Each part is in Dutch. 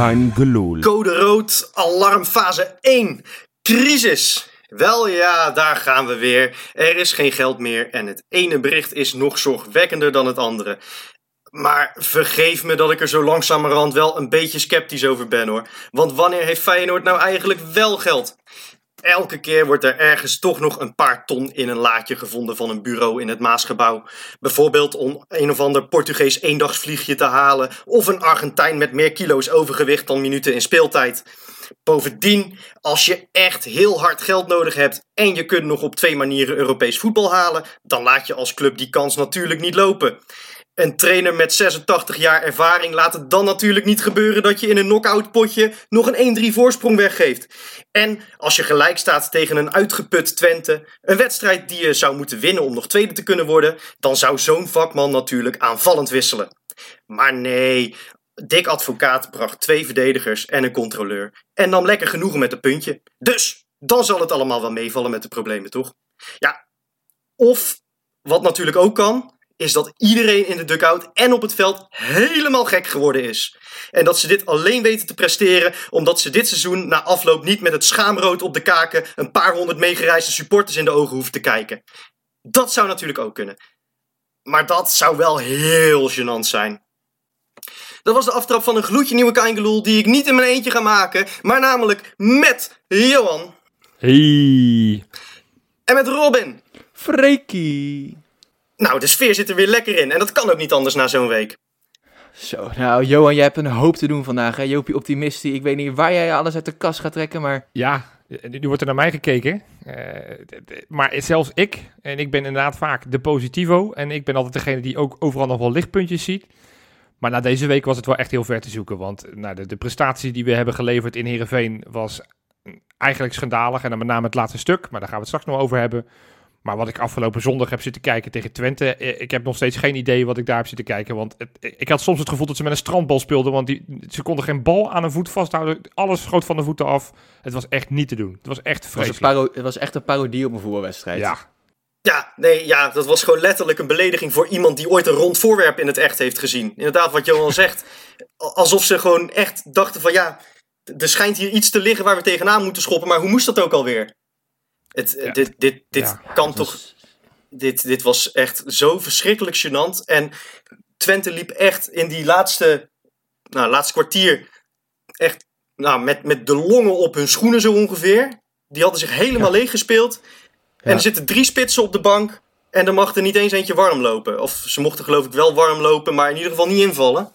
kein gelul. Code rood, alarmfase 1. Crisis. Wel ja, daar gaan we weer. Er is geen geld meer en het ene bericht is nog zorgwekkender dan het andere. Maar vergeef me dat ik er zo langzamerhand wel een beetje sceptisch over ben hoor. Want wanneer heeft Feyenoord nou eigenlijk wel geld? Elke keer wordt er ergens toch nog een paar ton in een laadje gevonden van een bureau in het Maasgebouw. Bijvoorbeeld om een of ander Portugees eendagsvliegje te halen. Of een Argentijn met meer kilo's overgewicht dan minuten in speeltijd. Bovendien, als je echt heel hard geld nodig hebt en je kunt nog op twee manieren Europees voetbal halen, dan laat je als club die kans natuurlijk niet lopen. Een trainer met 86 jaar ervaring laat het dan natuurlijk niet gebeuren dat je in een knock-out potje nog een 1-3 voorsprong weggeeft. En als je gelijk staat tegen een uitgeput Twente, een wedstrijd die je zou moeten winnen om nog tweede te kunnen worden, dan zou zo'n vakman natuurlijk aanvallend wisselen. Maar nee, Dick Advocaat bracht twee verdedigers en een controleur en nam lekker genoegen met een puntje. Dus dan zal het allemaal wel meevallen met de problemen, toch? Ja, of wat natuurlijk ook kan, is dat iedereen in de dugout en op het veld helemaal gek geworden is. En dat ze dit alleen weten te presteren omdat ze dit seizoen na afloop niet met het schaamrood op de kaken een paar honderd meegereisde supporters in de ogen hoeven te kijken. Dat zou natuurlijk ook kunnen. Maar dat zou wel heel gênant zijn. Dat was de aftrap van een gloedje nieuwe Kaingeloel die ik niet in mijn eentje ga maken, maar namelijk met Johan Hey. en met Robin. Freekie. Nou, de sfeer zit er weer lekker in en dat kan ook niet anders na zo'n week. Zo, nou Johan, jij hebt een hoop te doen vandaag, hè? Jopie Optimistie. Ik weet niet waar jij alles uit de kast gaat trekken, maar... Ja, nu wordt er naar mij gekeken. Eh, maar zelfs ik, en ik ben inderdaad vaak de positivo. En ik ben altijd degene die ook overal nog wel lichtpuntjes ziet. Maar na deze week was het wel echt heel ver te zoeken. Want nou, de, de prestatie die we hebben geleverd in Heerenveen was eigenlijk schandalig. En dan met name het laatste stuk, maar daar gaan we het straks nog over hebben. Maar wat ik afgelopen zondag heb zitten kijken tegen Twente, eh, ik heb nog steeds geen idee wat ik daar heb zitten kijken. Want het, ik had soms het gevoel dat ze met een strandbal speelden, want die, ze konden geen bal aan een voet vasthouden. Alles schoot van de voeten af. Het was echt niet te doen. Het was echt Het was, een vreselijk. paro- het was echt een parodie op een voetbalwedstrijd. Ja, Ja, nee, ja, dat was gewoon letterlijk een belediging voor iemand die ooit een rond voorwerp in het echt heeft gezien. Inderdaad, wat Johan zegt. Alsof ze gewoon echt dachten van ja, er schijnt hier iets te liggen waar we tegenaan moeten schoppen, maar hoe moest dat ook alweer? Het, Ja. Dit, dit, dit Ja, kan toch was- dit, dit was echt zo verschrikkelijk gênant. En Twente liep echt in die laatste, nou, laatste kwartier echt nou, met, met de longen op hun schoenen zo ongeveer. Die hadden zich helemaal leeg gespeeld. En Ja. er zitten drie spitsen op de bank. En er mag er niet eens eentje warm lopen. Of ze mochten geloof ik wel warm lopen, maar in ieder geval niet invallen.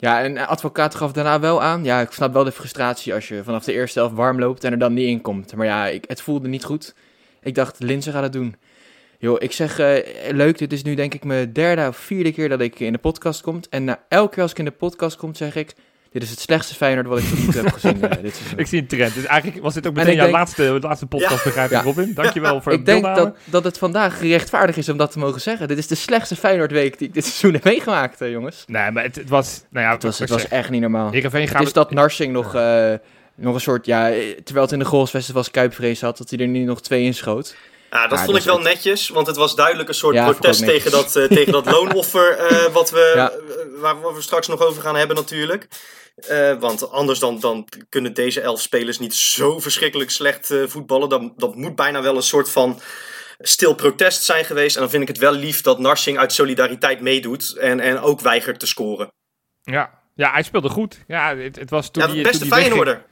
Ja, en advocaat gaf daarna wel aan. Ja, ik snap wel de frustratie als je vanaf de eerste helft warm loopt en er dan niet in komt. Maar ja, ik, het voelde niet goed. Ik dacht, Linse gaat het doen. Joh, ik zeg, eh, leuk, dit is nu denk ik mijn derde of vierde keer dat ik in de podcast kom. En na elke keer als ik in de podcast kom, zeg ik, dit is het slechtste Feyenoord wat ik tot nu toe heb gezien eh, dit seizoen. ik zie een trend. Dus eigenlijk was dit ook En meteen ik jouw denk- laatste, laatste podcast, begrijp ik, Ja. Robin. Dankjewel voor Ik het denk deelname. dat, dat het vandaag gerechtvaardigd is om dat te mogen zeggen. Dit is de slechtste Feyenoordweek die ik dit seizoen heb meegemaakt, eh, jongens. Nee, maar het, het was... Nou ja, Het was, het was echt niet normaal. Heerenveen Het is dat Narsing nog, eh, nog een soort, ja, terwijl het in de Goalsfestivals kuipvrees had, dat hij er nu nog twee inschoot. Ja, dat Ja, vond dus ik wel het- netjes, want het was duidelijk een soort Ja, protest tegen dat, eh, tegen dat loonoffer eh, wat we, Ja. eh, waar, waar we straks nog over gaan hebben natuurlijk. Eh, want anders dan, dan kunnen deze elf spelers niet zo verschrikkelijk slecht eh, voetballen. Dat, dat moet bijna wel een soort van stil protest zijn geweest. En dan vind ik het wel lief dat Narsing uit solidariteit meedoet en, en ook weigert te scoren. Ja. ja, hij speelde goed. Ja, het, het was toen Ja, die, de beste Feyenoorder.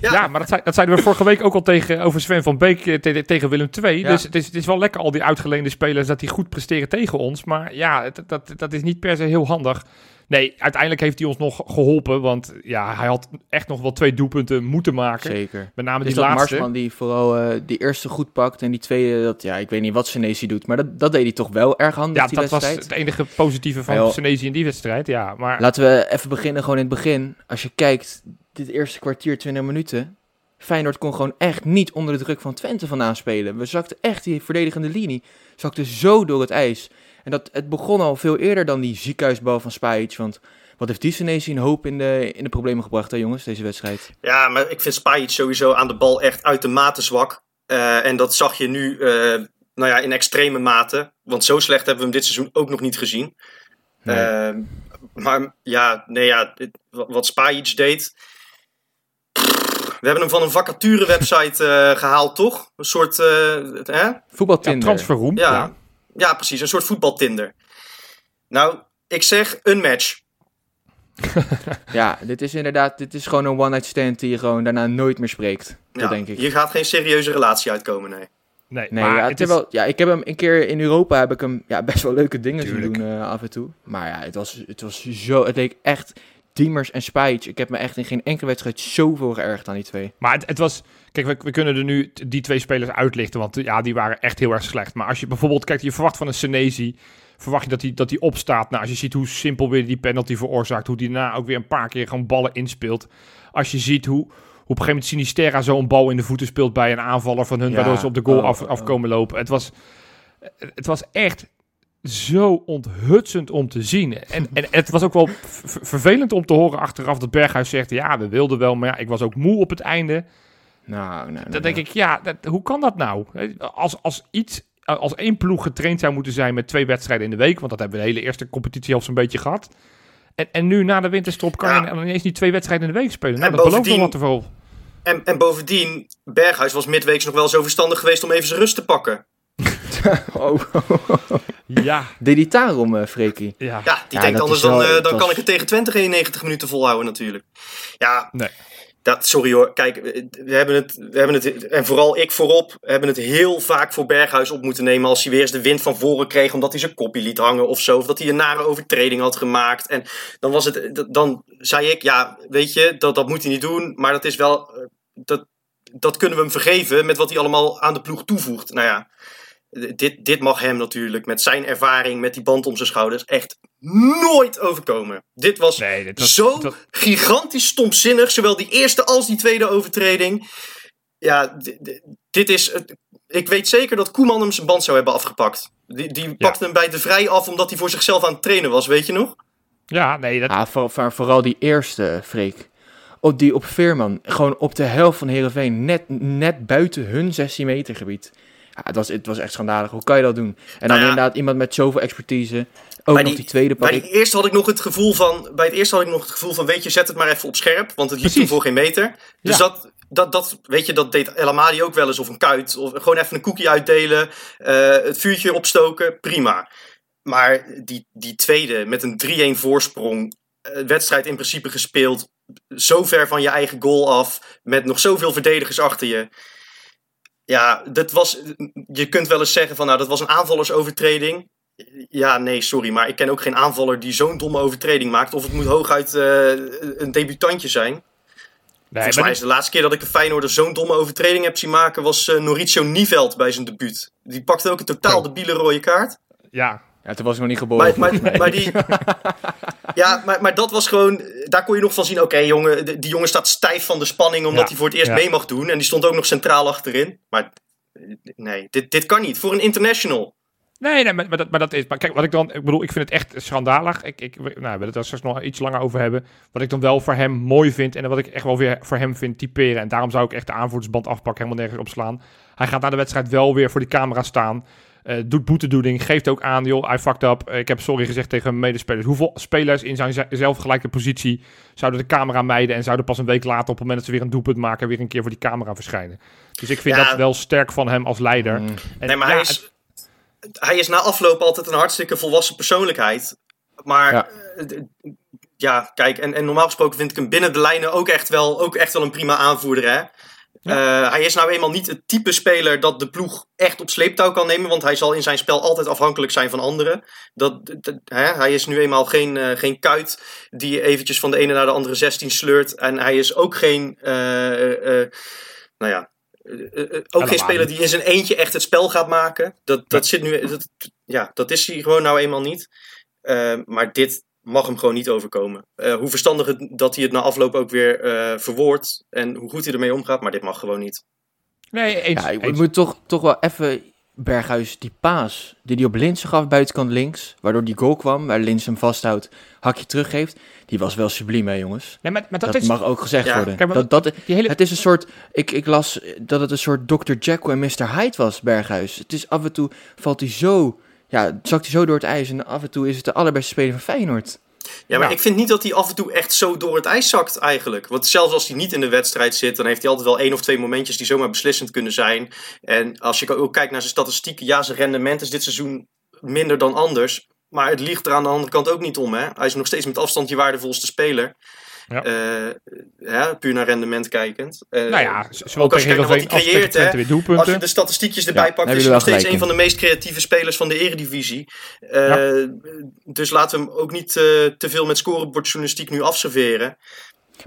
Ja, Ja. maar dat, zei, dat zeiden we vorige week ook al tegen, over Sven van Beek eh, te- tegen Willem II. Ja. Dus het is, het is wel lekker, al die uitgeleende spelers, dat die goed presteren tegen ons. Maar ja, het- dat, dat is niet per se heel handig. Nee, uiteindelijk heeft hij ons nog geholpen. Want ja, hij had echt nog wel twee doelpunten moeten maken. Zeker. Met name Het die laatste. Marsman die vooral eh, die eerste goed pakt en die tweede, dat, ja, ik weet niet wat Senesi doet, maar dat, dat deed hij toch wel erg handig, Ja, die dat was het enige positieve van. Senesi in die wedstrijd. Ja, maar Laten we even beginnen gewoon in het begin. Als je kijkt, dit eerste kwartier, 20 minuten, Feyenoord kon gewoon echt niet onder de druk van Twente vandaan spelen. We zakten echt die verdedigende linie, zakte zo door het ijs. En dat, het begon al veel eerder dan die ziekenhuisbal van Spajic, want wat heeft die Senesi een hoop in de, in de problemen gebracht, hè jongens, deze wedstrijd. Ja, maar ik vind Spajic sowieso aan de bal echt uitermate zwak. Eh, en dat zag je nu eh, nou ja, in extreme mate. Want zo slecht hebben we hem dit seizoen ook nog niet gezien. Nee. Eh, maar ja, nee, ja, wat, wat Spajic deed. We hebben hem van een vacature-website eh, gehaald, toch? Een soort, eh, hè? Ja, Voetbaltinder. transferroom. Ja. Ja. Ja, precies. Een soort voetbaltinder. Nou, ik zeg een match. Ja, dit is inderdaad, dit is gewoon een one-night stand die je gewoon daarna nooit meer spreekt. Dat Ja, denk ik. Hier gaat geen serieuze relatie uitkomen, nee. Nee, Nee, maar ja, het is- terwijl, ja, ik heb hem een keer in Europa heb ik hem ja, best wel leuke dingen zien doen eh, af en toe. Maar ja, het was, het was zo, het leek echt Diemers en Spijts. Ik heb me echt in geen enkele wedstrijd zoveel geërgerd aan die twee. Maar het, het was... Kijk, we, we kunnen er nu die twee spelers uitlichten, want ja, die waren echt heel erg slecht. Maar als je bijvoorbeeld kijkt, je verwacht van een Senesi, verwacht je dat hij dat die opstaat. Nou, als je ziet hoe simpel weer die penalty veroorzaakt, hoe die daarna ook weer een paar keer gewoon ballen inspeelt. Als je ziet hoe, hoe op een gegeven moment Sinisterra zo'n bal in de voeten speelt bij een aanvaller van hun, Ja, waardoor ze op de goal oh, af, oh. afkomen lopen. Het was, het was echt zo onthutsend om te zien. En, en het was ook wel vervelend om te horen achteraf dat Berghuis zegt, ja, we wilden wel, maar ja, ik was ook moe op het einde. Nou, nou, nou, Dan denk ik, ja, dat, hoe kan dat nou? Als, als iets, als één ploeg getraind zou moeten zijn met twee wedstrijden in de week, want dat hebben we de hele eerste competitie al zo'n beetje gehad. En, en nu na de winterstop kan je ineens niet twee wedstrijden in de week spelen. Nou, En dat belooft wel wat ervoor. En, en bovendien, Berghuis was midweeks nog wel zo verstandig geweest om even zijn rust te pakken. Oh, Ja, deed hij daarom, eh Freekie? ja. Ja, die Ja, denkt anders wel- dan, eh, dan kan ik het tegen Twente geen 90 minuten volhouden natuurlijk. Ja, Nee. dat, sorry hoor. Kijk, eh, we hebben, het, we hebben het, en vooral ik voorop, hebben het heel vaak voor Berghuis op moeten nemen als hij weer eens de wind van voren kreeg omdat hij zijn koppie liet hangen of zo. Of dat hij een nare overtreding had gemaakt. En dan was het, dan zei ik, ja, weet je, dat, dat moet hij niet doen. Maar dat is wel, dat, dat kunnen we hem vergeven met wat hij allemaal aan de ploeg toevoegt. Nou ja, dit, dit mag hem natuurlijk met zijn ervaring, met die band om zijn schouders, echt nooit overkomen. Dit was Nee, dit was, zo dat- gigantisch stomzinnig, zowel die eerste als die tweede overtreding. Ja, dit is. het- Ik weet zeker dat Koeman hem zijn band zou hebben afgepakt. Die, die pakte hem bij de vrij af omdat hij voor zichzelf aan het trainen was, weet je nog? ja, nee, dat, Ja, voor, voor- vooral die eerste, Freek. Op die op Veerman. Gewoon op de helft van Heerenveen. Net, net buiten hun 16 meter gebied. Ja, het, was, het was echt schandalig. Hoe kan je dat doen? En dan Nou ja. inderdaad iemand met zoveel expertise. Ook Bij nog die- die tweede pak Bij eerste had ik nog het gevoel van. Bij het eerste had ik nog het gevoel van. Weet je, zet het maar even op scherp. Want het liep toen voor geen meter. Dus Ja. dat, dat, dat. Weet je, dat deed El Amadi ook wel eens. Of een kuit. Of gewoon even een koekje uitdelen. eh, het vuurtje opstoken. Prima. Maar die, die tweede met een 3-1 voorsprong. eh, wedstrijd in principe gespeeld. Zo ver van je eigen goal af. Met nog zoveel verdedigers achter je. Ja, dat was. Je kunt wel eens zeggen van. Nou, dat was een aanvallersovertreding. Ja, nee, sorry, maar ik ken ook geen aanvaller die zo'n domme overtreding maakt. Of het moet hooguit eh, een debutantje zijn. nee, Volgens mij is de laatste keer dat ik een Feyenoorder zo'n domme overtreding heb zien maken... was Mauricio Niveld bij zijn debuut. Die pakte ook een totaal Oh. debiele rode kaart. ja, Ja, toen was ik nog niet geboren. Maar, maar, maar die... Ja, maar, maar dat was gewoon... Daar kon je nog van zien... Oké, jongen, die jongen staat stijf van de spanning... omdat Ja, hij voor het eerst ja. mee mag doen. En die stond ook nog centraal achterin. Maar nee, dit, dit kan niet. Voor een international. Nee, nee maar, maar dat, maar dat is. Maar kijk, wat ik dan. Ik bedoel, ik vind het echt schandalig. Ik, ik, nou, we willen het er straks nog iets langer over hebben. Wat ik dan wel voor hem mooi vind. En wat ik echt wel weer voor hem vind typeren. En daarom zou ik echt de aanvoerdersband afpakken, helemaal nergens opslaan. Hij gaat na de wedstrijd wel weer voor die camera staan. Eh, doet boetedoening. Geeft ook aan, joh, I fucked up. Eh, ik heb sorry gezegd tegen medespelers. Hoeveel spelers in zijn ze- zelfgelijke positie zouden de camera mijden. En zouden pas een week later, op het moment dat ze weer een doelpunt maken, weer een keer voor die camera verschijnen. Dus ik vind Ja. dat wel sterk van hem als leider. Mm. En Nee, maar ja, hij, is, hij is na afloop altijd een hartstikke volwassen persoonlijkheid. Maar Ja. ja, ja kijk, en, en normaal gesproken vind ik hem binnen de lijnen ook echt wel, ook echt wel een prima aanvoerder. Hè? Eh, hij is nou eenmaal niet het type speler dat de ploeg echt op sleeptouw kan nemen. Want hij zal in zijn spel altijd afhankelijk zijn van anderen. Dat, dat- hè? Hij is nu eenmaal geen, eh, geen kuit die eventjes van de ene naar de andere 16 sleurt. En hij is ook geen, eh, nou ja, ook geen speler die in zijn eentje echt het spel gaat maken. Dat, dat, zit nu, dat, ja, dat is hij gewoon nou eenmaal niet. Maar dit mag hem gewoon niet overkomen. Eh, hoe verstandig het, dat hij het na afloop ook weer eh verwoordt. En hoe goed hij ermee omgaat. Maar dit mag gewoon niet. Nee, eens. Ja, ik, ik eens. moet toch, toch wel even Berghuis, die paas die hij op Linsen gaf, buitenkant links, waardoor die goal kwam, waar Linsen hem vasthoudt, hakje teruggeeft, die was wel subliem, hè jongens. Nee, maar, maar dat, Dat, is... mag ook gezegd Ja, worden. kijk, maar dat, dat, Die hele... het is een soort, ik, ik las dat het een soort Dr. Jekyll en Mr. Hyde was, Berghuis. Het is af en toe, valt hij zo, ja, zakt hij zo door het ijs en af en toe is het de allerbeste speler van Feyenoord. Ja, maar ik vind niet dat hij af en toe echt zo door het ijs zakt eigenlijk. Want zelfs als hij niet in de wedstrijd zit, dan heeft hij altijd wel één of twee momentjes die zomaar beslissend kunnen zijn. En als je ook kijkt naar zijn statistieken, ja, zijn rendement is dit seizoen minder dan anders. Maar het ligt er aan de andere kant ook niet om. Hè? Hij is nog steeds met afstand je waardevolste speler. Ja. Eh, ja, puur naar rendement kijkend. Eh, nou ja, zowel ook als je kijkt naar Heerenveen wat als hij tegen creëert, Twente hè. weer Als je doelpunten. de statistiekjes erbij Ja, pakt, is hij nog steeds een van de meest creatieve spelers van de eredivisie. Eh, Dus laten we hem ook niet eh, te veel met scorebordjournalistiek nu afserveren.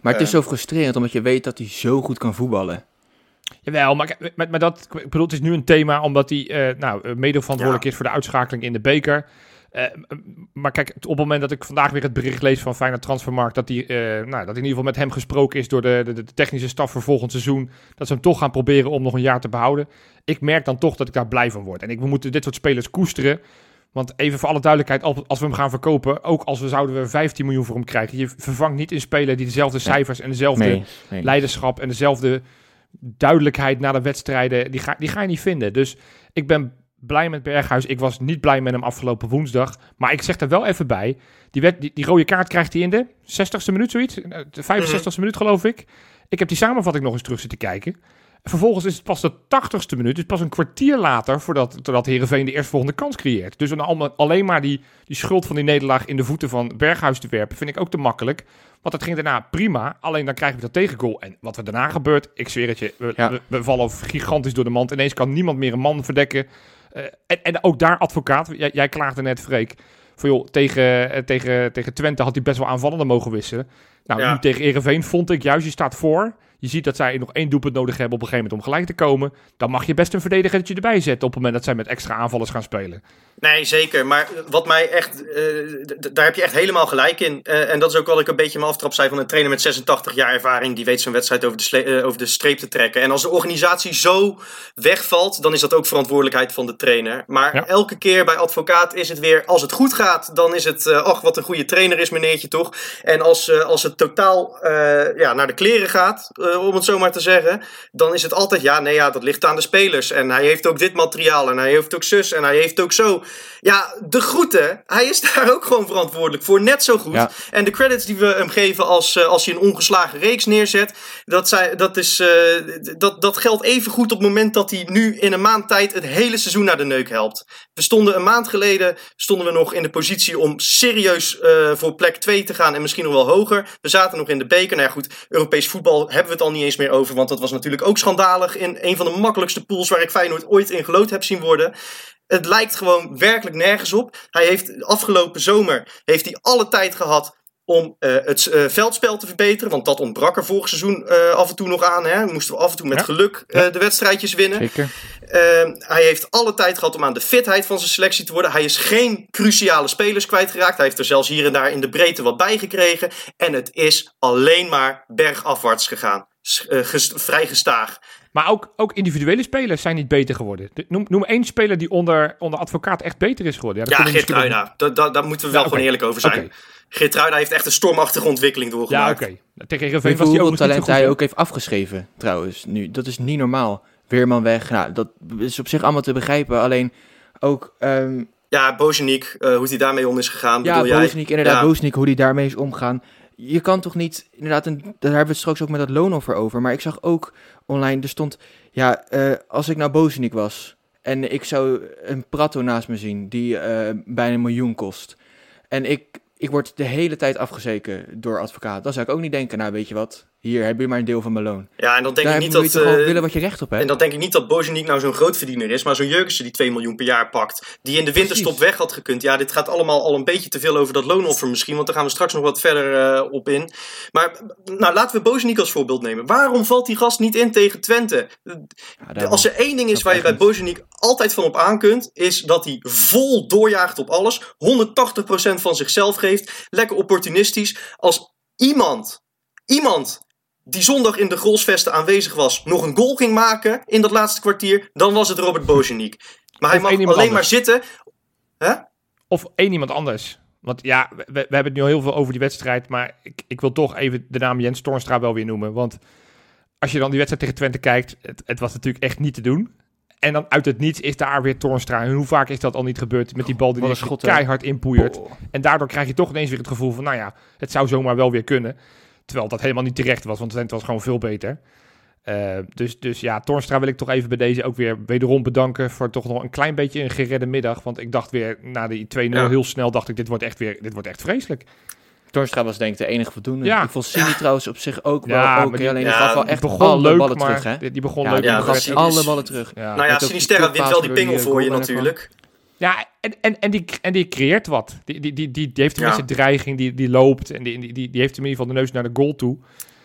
Maar het is Eh. zo frustrerend, omdat je weet dat hij zo goed kan voetballen. Jawel, maar, kijk, maar, maar dat, ik bedoel, het is nu een thema omdat hij eh nou, eh, mede verantwoordelijk is voor de uitschakeling in de beker. Eh, maar kijk, op het moment dat ik vandaag weer het bericht lees van Feyenoord Transfermarkt... dat, die, eh, nou, dat in ieder geval met hem gesproken is door de, de, de technische staf voor volgend seizoen... dat ze hem toch gaan proberen om nog een jaar te behouden. Ik merk dan toch dat ik daar blij van word. En ik, we moeten dit soort spelers koesteren. Want even voor alle duidelijkheid, als, als we hem gaan verkopen... ook als we zouden we 15 miljoen voor hem krijgen... je vervangt niet een speler die dezelfde cijfers en dezelfde Nee, nee. leiderschap en dezelfde duidelijkheid na de wedstrijden, die ga, die ga je niet vinden. Dus ik ben blij met Berghuis. Ik was niet blij met hem afgelopen woensdag. Maar ik zeg er wel even bij, die, wet, die, die rode kaart krijgt hij in de 60ste minuut, zoiets. Eh, De 65ste minuut, geloof ik. Ik heb die samenvatting nog eens terug zitten kijken. Vervolgens is het pas de 80ste minuut, dus pas een kwartier later, voordat, voordat Heerenveen de eerstvolgende kans creëert. Dus alleen maar die, die schuld van die nederlaag in de voeten van Berghuis te werpen, vind ik ook te makkelijk. Want het ging daarna prima, alleen dan krijgen we dat tegengoal. En wat er daarna gebeurt, ik zweer het je, we, Ja. we, we vallen gigantisch door de mand. Ineens kan niemand meer een man verdekken. Eh, en, en ook daar advocaat, jij, jij klaagde net, Freek, van joh, tegen, eh, tegen, tegen Twente had hij best wel aanvallender mogen wisselen. Nou, Ja. nu tegen Ereveen vond ik juist, je staat voor. Je ziet dat zij nog één doelpunt nodig hebben op een gegeven moment om gelijk te komen. Dan mag je best een verdedigertje erbij zetten op het moment dat zij met extra aanvallers gaan spelen. Nee, zeker. Maar wat mij echt, eh, daar heb je echt helemaal gelijk in. Eh, en dat is ook wat ik een beetje mijn aftrap zei van een trainer met 86 jaar ervaring. Die weet zo'n wedstrijd over de, eh, over de streep te trekken. En als de organisatie zo wegvalt, dan is dat ook verantwoordelijkheid van de trainer. Maar Ja. elke keer bij advocaat is het weer, als het goed gaat, dan is het, ach wat een goede trainer is meneertje toch. En als, als het totaal ja, naar de kleren gaat, om het zo maar te zeggen, dan is het altijd, ja nee ja, dat ligt aan de spelers. En hij heeft ook dit materiaal en hij heeft ook zus en hij heeft ook zo. Ja, de groeten. Hij is daar ook gewoon verantwoordelijk voor. Net zo goed. Ja. En de credits die we hem geven als, eh, als hij een ongeslagen reeks neerzet. Dat, zij, dat, is, eh, dat, dat geldt even goed op het moment dat hij nu in een maand tijd het hele seizoen naar de neuk helpt. We stonden een maand geleden stonden we nog in de positie om serieus eh, voor plek 2 te gaan. En misschien nog wel hoger. We zaten nog in de beker. Nou ja, goed, Europees voetbal hebben we al niet eens meer over. Want dat was natuurlijk ook schandalig. In een van de makkelijkste pools waar ik Feyenoord ooit in gelood heb zien worden. Het lijkt gewoon werkelijk nergens op. Hij heeft afgelopen zomer heeft hij alle tijd gehad om eh, het eh, veldspel te verbeteren. Want dat ontbrak er vorig seizoen eh, af en toe nog aan. Hè. Moesten we af en toe met Ja. geluk de wedstrijdjes winnen. Zeker. Ehm, hij heeft alle tijd gehad om aan de fitheid van zijn selectie te worden. Hij is geen cruciale spelers kwijtgeraakt. Hij heeft er zelfs hier en daar in de breedte wat bij gekregen. En het is alleen maar bergafwaarts gegaan. Vrij gestaag. Maar ook, ook individuele spelers zijn niet beter geworden. De- Noem, noem één speler die onder, onder advocaat echt beter is geworden. dat Ja, kunnen we misschien ook- Geertruida. Da- da- Daar moeten we wel Ja, gewoon eerlijk over zijn. Geertruida heeft echt een stormachtige ontwikkeling Ja, doorgemaakt. oké. Tegen Heerenveen Weet was je hij zo talent goed. hij ook heeft afgeschreven, trouwens. Nu, dat is niet normaal. Weerman weg. Nou, dat is op zich allemaal te begrijpen. Alleen ook... ehm, Ja, Bozeniek, eh, hoe hij daarmee om is gegaan. ja, bedoel jij? Bozeniek, inderdaad. Ja. Bozeniek, hoe die daarmee is omgaan. Je kan toch niet... Inderdaad, een, daar hebben we het straks ook met dat loonoffer over. Maar ik zag ook online, er stond... Ja, eh, als ik nou Bozeniek was... En ik zou een Prato naast me zien die eh, bijna een miljoen kost. En ik, ik word de hele tijd afgezeken door advocaat. Dan zou ik ook niet denken, nou weet je wat, hier heb je maar een deel van mijn loon. Ja, en dan denk Daar ik niet dat... eh, willen wat je recht op hebt. En dan denk ik niet dat Bozeniek nou zo'n grootverdiener is, maar zo'n Jurgensen die 2 miljoen per jaar pakt. Die in de winterstop weg had gekund. Ja, dit gaat allemaal al een beetje te veel over dat loonoffer misschien, want daar gaan we straks nog wat verder eh, op in. Maar nou, laten we Bozeniek als voorbeeld nemen. Waarom valt die gast niet in tegen Twente? Ja. Als er één ding is waar je bij. Bozeniek altijd van op aan kunt, is dat hij vol doorjaagt op alles. 180% van zichzelf geeft. Lekker opportunistisch. Als iemand, iemand die zondag in de Grolsvesten aanwezig was, nog een goal ging maken in dat laatste kwartier, dan was het Robert Bozeniek. Maar hij Of mag alleen maar zitten. Hè? Of één iemand anders. Want ja, we, we hebben het nu al heel veel over die wedstrijd. Maar ik, ik wil toch even de naam Jens Toornstra wel weer noemen. Want als je dan die wedstrijd tegen Twente kijkt, het, het was natuurlijk echt niet te doen. En dan uit het niets is daar weer Toornstra. En hoe vaak is dat al niet gebeurd met die bal die schot, hè? keihard inpoeiert. Oh. En daardoor krijg je toch ineens weer het gevoel van, nou ja, het zou zomaar wel weer kunnen. Terwijl dat helemaal niet terecht was, want Twente was gewoon veel beter. Eh, dus, dus ja, Toornstra wil ik toch even bij deze ook weer wederom bedanken voor toch nog een klein beetje een geredde middag. Want ik dacht weer, na die 2-0 Ja. heel snel, dacht ik, dit wordt echt weer, dit wordt echt vreselijk. Torstra was denk ik de enige voldoende. Ja. Ik vond Sini trouwens op zich ook wel Ja, maar oké. alleen ja, die gaf wel echt begon alle leuk, ballen maar terug, hè? die, die begon Ja, leuk. die ja, alle ballen terug. ja. Nou ja, Sinisterra wint wel die pingel eh, voor je natuurlijk. Ja, en, en, en, die, en die creëert wat. Die, die, die, die, die heeft tenminste Ja. dreiging, die, die loopt. En die, die, die, die heeft in ieder geval de neus naar de goal toe.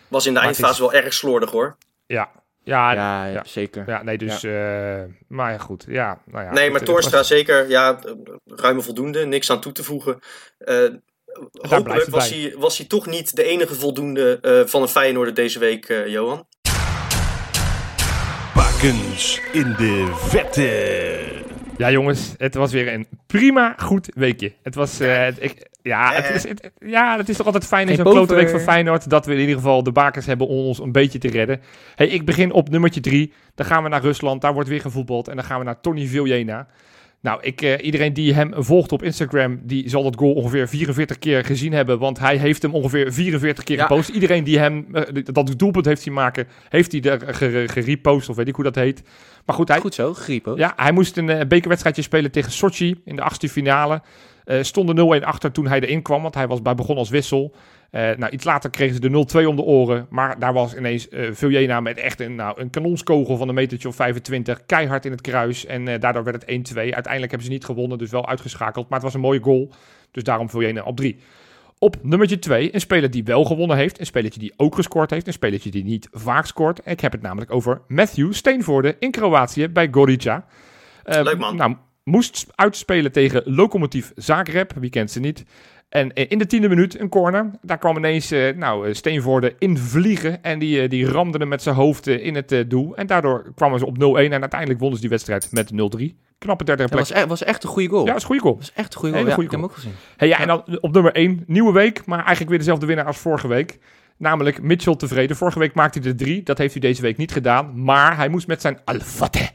Was in de Maar eindfase wel erg slordig hoor. Ja, ja, ja. Ja, ja, ja. zeker. nee, dus... eh, maar ja, goed. Ja, nou ja, nee, maar het Torstra was- zeker. Ja, eh, ruime voldoende. Niks aan toe te voegen. Eh, hopelijk was bij. hij, was hij toch niet de enige voldoende eh, van een Feyenoorder deze week, eh, Johan. Bakens in de vette. Ja, jongens, het was weer een prima goed weekje. Het was, eh, ik, ja, het Eh. is, het, ja, het is toch altijd fijn in zo'n klote week van Feyenoord dat we in ieder geval de bakers hebben om ons een beetje te redden. Hey, ik begin op nummertje drie. Dan gaan we naar Rusland, daar wordt weer gevoetbald. En dan gaan we naar Tony Viljena. Nou, ik, eh, iedereen die hem volgt op Instagram, die zal dat goal ongeveer 44 keer gezien hebben. Want hij heeft hem ongeveer 44 keer Ja. gepost. Iedereen die hem eh, dat doelpunt heeft zien maken, heeft hij er ge- gerepost, of weet ik hoe dat heet. Maar goed, hij, Goed zo, Griepo. ja, hij moest een eh, bekerwedstrijdje spelen tegen Sochi in de achtste finale. Eh stonden 0-1 achter toen hij erin kwam, want hij was bij begon als wissel. Eh, nou, iets later kregen ze de 0-2 om de oren. Maar daar was ineens eh Viljena met echt een, nou, een kanonskogel van een metertje of 25. Keihard in het kruis. En eh, daardoor werd het 1-2. Uiteindelijk hebben ze niet gewonnen, dus wel uitgeschakeld. Maar het was een mooie goal. Dus daarom Viljena op 3. Op nummertje 2, een speler die wel gewonnen heeft. Een spelertje die ook gescoord heeft. Een spelertje die niet vaak scoort. Ik heb het namelijk over Matthew Steenvoorde in Kroatië bij Gorica. Eh, Leuk, man. Nou, moest uitspelen tegen Lokomotief Zagreb. Wie kent ze niet? En eh, in de tiende minuut een corner. Daar kwam ineens eh, nou, eh, Steenvoorde in vliegen. En die, die ramde hem met zijn hoofd in het doel. En daardoor kwamen ze op 0-1. En uiteindelijk wonnen ze die wedstrijd met 0-3. Knappe derde Dat plek. was, echt, was echt een goede goal. Ja, dat is een goede goal. Dat was echt een goede goal. Hele Ja, goede ik heb hem ook gezien. Hey, ja, en dan op nummer 1, nieuwe week, maar eigenlijk weer dezelfde winnaar als vorige week. Namelijk Mitchell tevreden. Vorige week maakte hij er drie. Dat heeft hij deze week niet gedaan. Maar hij moest met zijn Al-Fateh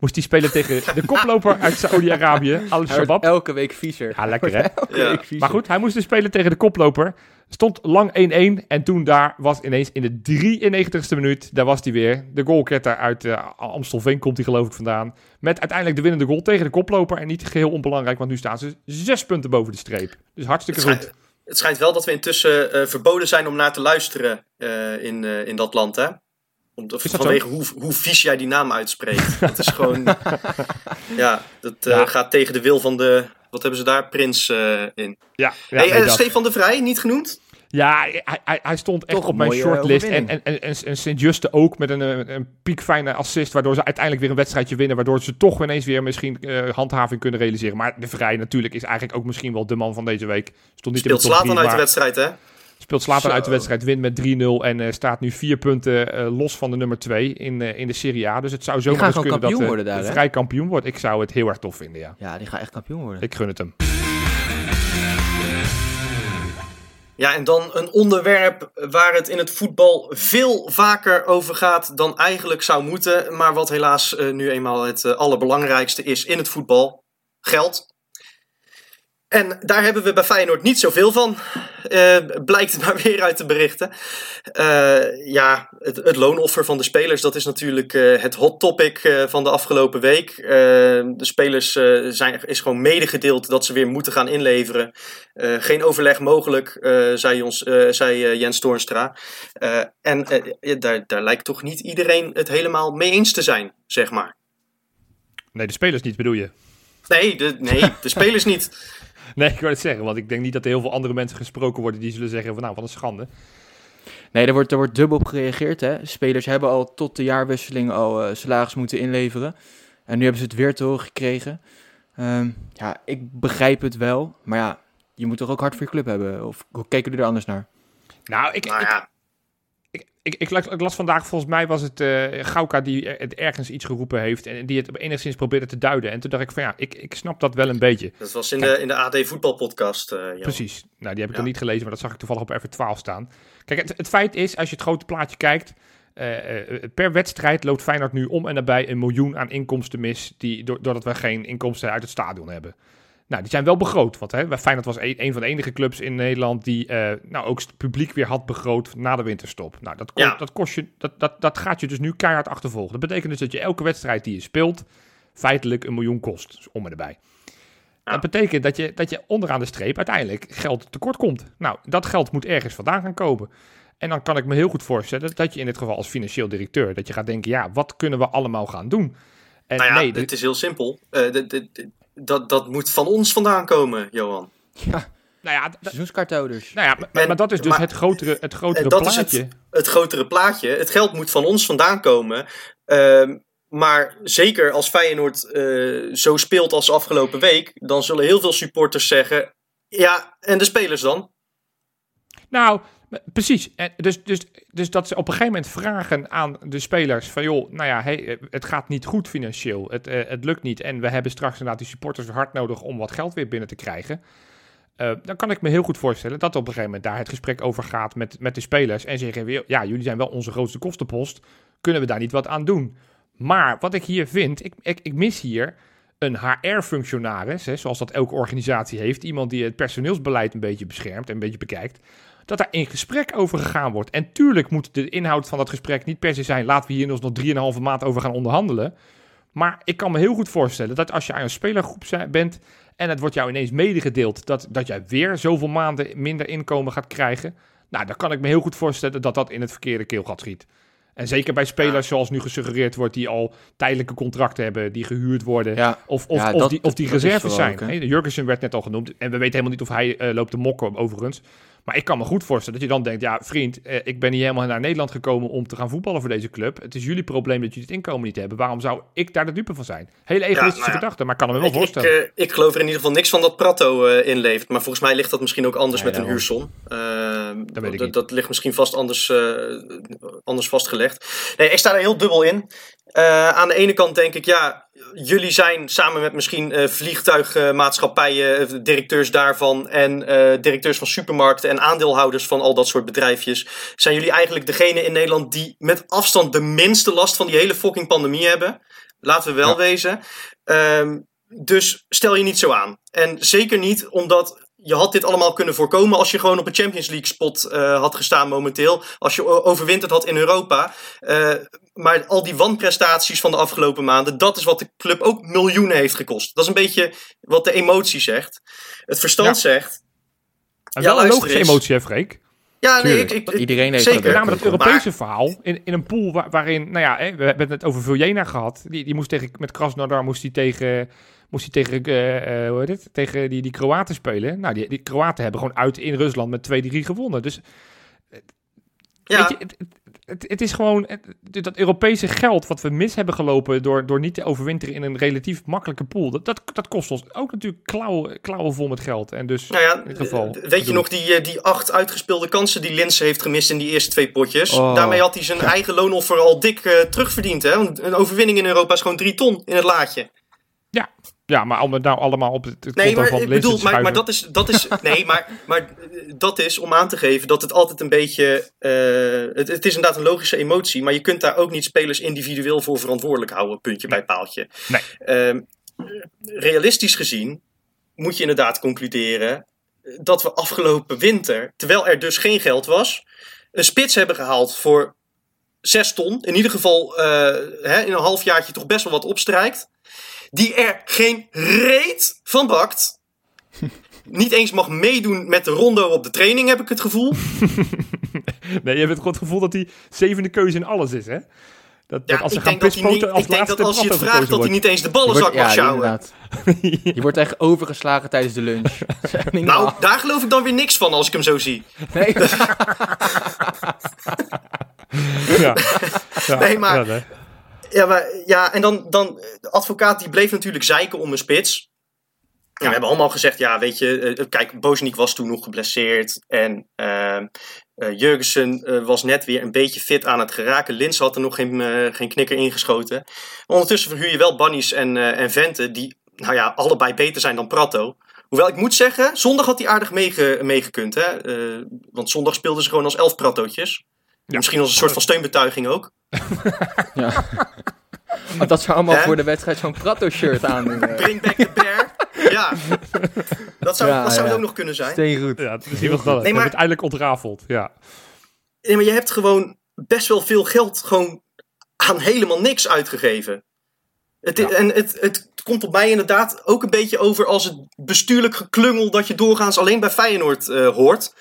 moest hij spelen tegen de koploper uit Saudi-Arabië, Al-Shabaab. elke week viezer. Ja, lekker hè? Elke Ja. week viezer. Maar goed, hij moest dus spelen tegen de koploper. Stond lang 1-1 en toen daar was ineens in de 93ste minuut, daar was hij weer. De goalketter uit eh, Amstelveen komt hij geloof ik vandaan. Met uiteindelijk de winnende goal tegen de koploper. En niet geheel onbelangrijk, want nu staan ze zes punten boven de streep. Dus hartstikke goed. Het schijnt wel dat we intussen eh, verboden zijn om naar te luisteren eh, in, eh, in dat land, hè? Om, vanwege hoe, hoe vies jij die naam uitspreekt. dat is gewoon... ja, dat Ja. gaat tegen de wil van de... Wat hebben ze daar? Prins in. Ja, ja, hey, nee. Stefan de Vrij, niet genoemd? Ja hij, hij, hij stond echt Toch op mijn shortlist. En, en, en, en, Sint-Juste ook met een, eh, een piekfijne assist. Waardoor ze uiteindelijk weer een wedstrijdje winnen. Waardoor ze toch ineens weer misschien eh, handhaving kunnen realiseren. Maar de Vrij natuurlijk is eigenlijk ook misschien wel de man van deze week. Stond niet Speelt in de top uit de wedstrijd, hè? speelt Slatan Zo. uit de wedstrijd. Wint met 3-0 en eh, staat nu vier punten eh, los van de nummer 2 in, eh, in de Serie A. Dus het zou zomaar kunnen dat hè? Vrij kampioen wordt. Ik zou het heel erg tof vinden, ja. Ja, die gaat echt kampioen worden. Ik gun het hem. Ja, en dan een onderwerp waar het in het voetbal veel vaker over gaat dan eigenlijk zou moeten. Maar wat helaas eh, nu eenmaal het eh, allerbelangrijkste is in het voetbal. Geld. En daar hebben we bij Feyenoord niet zoveel van. Eh, blijkt maar weer uit de berichten. Eh, ja, het, het loonoffer van de spelers, dat is natuurlijk eh, het hot topic van de afgelopen week. De spelers zijn, is gewoon medegedeeld dat ze weer moeten gaan inleveren. Geen overleg mogelijk, zei, ons, zei Jens Toornstra. En daar, daar lijkt toch niet iedereen het helemaal mee eens te zijn, zeg maar. Nee, de spelers niet bedoel je? Nee, de, nee, de spelers niet. Nee, ik wil het zeggen, want ik denk niet dat er heel veel andere mensen gesproken worden die zullen zeggen van nou, wat een schande. Nee, er wordt, er wordt dubbel op gereageerd. Hè. Spelers hebben al tot de jaarwisseling al eh, salaris moeten inleveren. En nu hebben ze het weer te horen gekregen. Ehm, ja, ik begrijp het wel. Maar ja, je moet toch ook hard voor je club hebben? Of hoe keken jullie er anders naar? Nou, ik, Nou ik, ja, ik, ik, ik, las, ik las vandaag, volgens mij was het eh Gauka die er- het ergens iets geroepen heeft en die het enigszins probeerde te duiden. En toen dacht ik van ja, ik, ik snap dat wel een beetje. dat was in de, in de AD voetbalpodcast. eh. Precies. Nou, die heb ik Ja. dan niet gelezen, maar dat zag ik toevallig op F12 staan. Kijk, het, het feit is, als je het grote plaatje kijkt, Eh, eh, per wedstrijd loopt Feyenoord nu om en nabij een miljoen aan inkomsten mis, die, doordat we geen inkomsten uit het stadion hebben. Nou, die zijn wel begroot. Want hè, Feyenoord was een, een van de enige clubs in Nederland die eh, nou, ook het publiek weer had begroot na de winterstop. Nou, dat, Ja. dat, kost je, dat, dat, dat gaat je dus nu keihard achtervolgen. Dat betekent dus dat je elke wedstrijd die je speelt, feitelijk een miljoen kost. Dus om en erbij. Dat betekent dat je, dat je onderaan de streep uiteindelijk geld tekort komt. Nou, dat geld moet ergens vandaan gaan komen. En dan kan ik me heel goed voorstellen dat je in dit geval als financieel directeur, dat je gaat denken, ja, wat kunnen we allemaal gaan doen? En Nou ja, nee, het is heel simpel. Eh, d- d- d- dat, dat moet van ons vandaan komen, Johan. Ja, nou ja, seizoenskaarthouders. Nou ja, maar, En- maar dat is dus maar- het grotere, het grotere dat is plaatje. het, het grotere plaatje. Het geld moet van ons vandaan komen. Ehm, maar zeker als Feyenoord eh, zo speelt als afgelopen week, dan zullen heel veel supporters zeggen: ja, en de spelers dan? Nou, precies. En dus, dus, dus dat ze op een gegeven moment vragen aan de spelers van... joh, nou ja, eh, het gaat niet goed financieel. Het, eh, het lukt niet. En we hebben straks inderdaad die supporters hard nodig om wat geld weer binnen te krijgen. Eh, dan kan ik me heel goed voorstellen dat op een gegeven moment daar het gesprek over gaat met, met de spelers. En zeggen ja, jullie zijn wel onze grootste kostenpost. Kunnen we daar niet wat aan doen? Maar wat ik hier vind, ik, ik, ik mis hier een HR-functionaris, zoals dat elke organisatie heeft. Iemand die het personeelsbeleid een beetje beschermt en een beetje bekijkt. Dat daar in gesprek over gegaan wordt. En tuurlijk moet de inhoud van dat gesprek niet per se zijn. Laten we hier nog 3,5 maand over gaan onderhandelen. Maar ik kan me heel goed voorstellen dat als je aan een spelergroep bent. en het wordt jou ineens medegedeeld dat, dat jij weer zoveel maanden minder inkomen gaat krijgen. Nou, dan kan ik me heel goed voorstellen dat dat in het verkeerde keelgat schiet. En zeker bij spelers zoals nu gesuggereerd wordt, die al tijdelijke contracten hebben, die gehuurd worden. Ja, Of, of, Ja, of die, of reserves zijn. ook, Jurgensen werd net al genoemd. En we weten helemaal niet of hij eh, loopt te mokken, overigens. Maar ik kan me goed voorstellen dat je dan denkt... ja, vriend, eh, ik ben hier helemaal naar Nederland gekomen... om te gaan voetballen voor deze club. Het is jullie probleem dat jullie het inkomen niet hebben. Waarom zou ik daar de dupe van zijn? Hele egoïstische nou gedachte, maar ik kan me wel Ik, ik, voorstellen. eh, ik geloof er in ieder geval niks van dat Prato eh, inlevert. Maar volgens mij ligt dat misschien ook anders met een huursom. Dat weet ik dat, niet. dat ligt misschien vast anders, anders vastgelegd. Nee, ik sta er heel dubbel in. Eh, aan de ene kant denk ik, ja, jullie zijn samen met misschien eh, vliegtuigmaatschappijen, eh, directeurs daarvan en directeurs van supermarkten en aandeelhouders van al dat soort bedrijfjes, zijn jullie eigenlijk degene in Nederland die met afstand de minste last van die hele fucking pandemie hebben. Laten we wel Ja. wezen. Ehm, dus stel je niet zo aan. En zeker niet omdat je had dit allemaal kunnen voorkomen als je gewoon op een Champions League spot eh, had gestaan momenteel. Als je overwinterd had in Europa. Eh, maar al die wanprestaties van de afgelopen maanden, dat is wat de club ook miljoenen heeft gekost. Dat is een beetje wat de emotie zegt. Het verstand Ja. zegt. En ja, wel een logische eens. emotie, hè, Freek? Ja, nee, ik, ik, Iedereen heeft zeker. Met name dat Maar- Europese verhaal in, in een pool waar- waarin, nou ja, hè, we hebben het net over Viljena gehad. Die, die moest tegen, met Krasnodar moest hij tegen, moest hij tegen, eh, eh, hoe heet het? tegen die, die Kroaten spelen. Nou, die, die Kroaten hebben gewoon uit in Rusland met 2-3 gewonnen. Dus ja, weet je, het, het, het, is gewoon het- dat Europese geld wat we mis hebben gelopen door, door niet te overwinteren in een relatief makkelijke pool. Dat, dat, dat kost ons ook natuurlijk klauwen, klauwen vol met geld. En dus Nou ja, in dit geval. eh, weet je nog die, eh, die acht uitgespeelde kansen die Linse heeft gemist in die eerste twee potjes? Oh. Daarmee had hij zijn eigen loonoffer al dik eh, terugverdiend. Hè? Want een overwinning in Europa is gewoon drie ton in het laadje. Ja, maar om het nou allemaal op het, het Nee, maar van ik bedoel, maar, dat is, dat is, nee, maar, maar dat is om aan te geven dat het altijd een beetje, eh, het, het is inderdaad een logische emotie, maar je kunt daar ook niet spelers individueel voor verantwoordelijk houden, puntje bij paaltje. Nee. Ehm, realistisch gezien moet je inderdaad concluderen dat we afgelopen winter, terwijl er dus geen geld was, een spits hebben gehaald voor 6 ton. In ieder geval eh, hè, in een halfjaartje toch best wel wat opstrijkt. Die er geen reet van bakt. Niet eens mag meedoen met de rondo op de training, heb ik het gevoel. Nee, je hebt gewoon het gevoel dat die zevende keuze in alles is, hè? Dat, Ja, dat als ze ik gaan denk dat, hij niet, pispoten als ik denk laatste dat als je het vraagt, dat hij niet eens de ballenzak mag ja, sjouwen. inderdaad. Je wordt echt overgeslagen tijdens de lunch. Nou, daar geloof ik dan weer niks van als ik hem zo zie. Nee. Ja. Ja, Nee, maar- ja, maar, ja en dan, dan, de advocaat die bleef natuurlijk zeiken om een spits. Ja, we hebben allemaal gezegd, ja, weet je, eh, kijk, Bozeniek was toen nog geblesseerd. En eh, eh, Jurgensen eh, was net weer een beetje fit aan het geraken. Lins had er nog geen, eh, geen knikker ingeschoten. Ondertussen verhuur je wel Bannies en, eh, en Vente, die, nou ja, allebei beter zijn dan Prato. Hoewel ik moet zeggen, zondag had hij aardig meege, meegekund. Hè? Eh, want zondag speelden ze gewoon als elf Prattootjes. Ja. Misschien als een soort van steunbetuiging ook. Ja. Want dat zou allemaal voor de wedstrijd zo'n Prato-shirt aandoen. eh. Bring back the bear. Ja, dat zou, Ja, dat zou ja. ook nog kunnen zijn. Steengoed. Ja, het is heel dat. Nee, maar- het eindelijk ontrafeld. Ja. Nee, maar je hebt gewoon best wel veel geld gewoon aan helemaal niks uitgegeven. Het, Ja. En het, het komt op mij inderdaad ook een beetje over als het bestuurlijk geklungel dat je doorgaans alleen bij Feyenoord eh, hoort.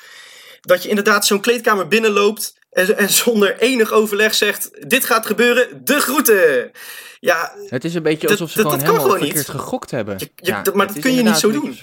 Dat je inderdaad zo'n kleedkamer binnenloopt en, en zonder enig overleg zegt: Dit gaat gebeuren, de groeten. Ja, Het is een beetje alsof ze dat- gewoon helemaal gewoon niet. verkeerd gegokt hebben. Je- je- Ja, maar dat kun je niet zo doen.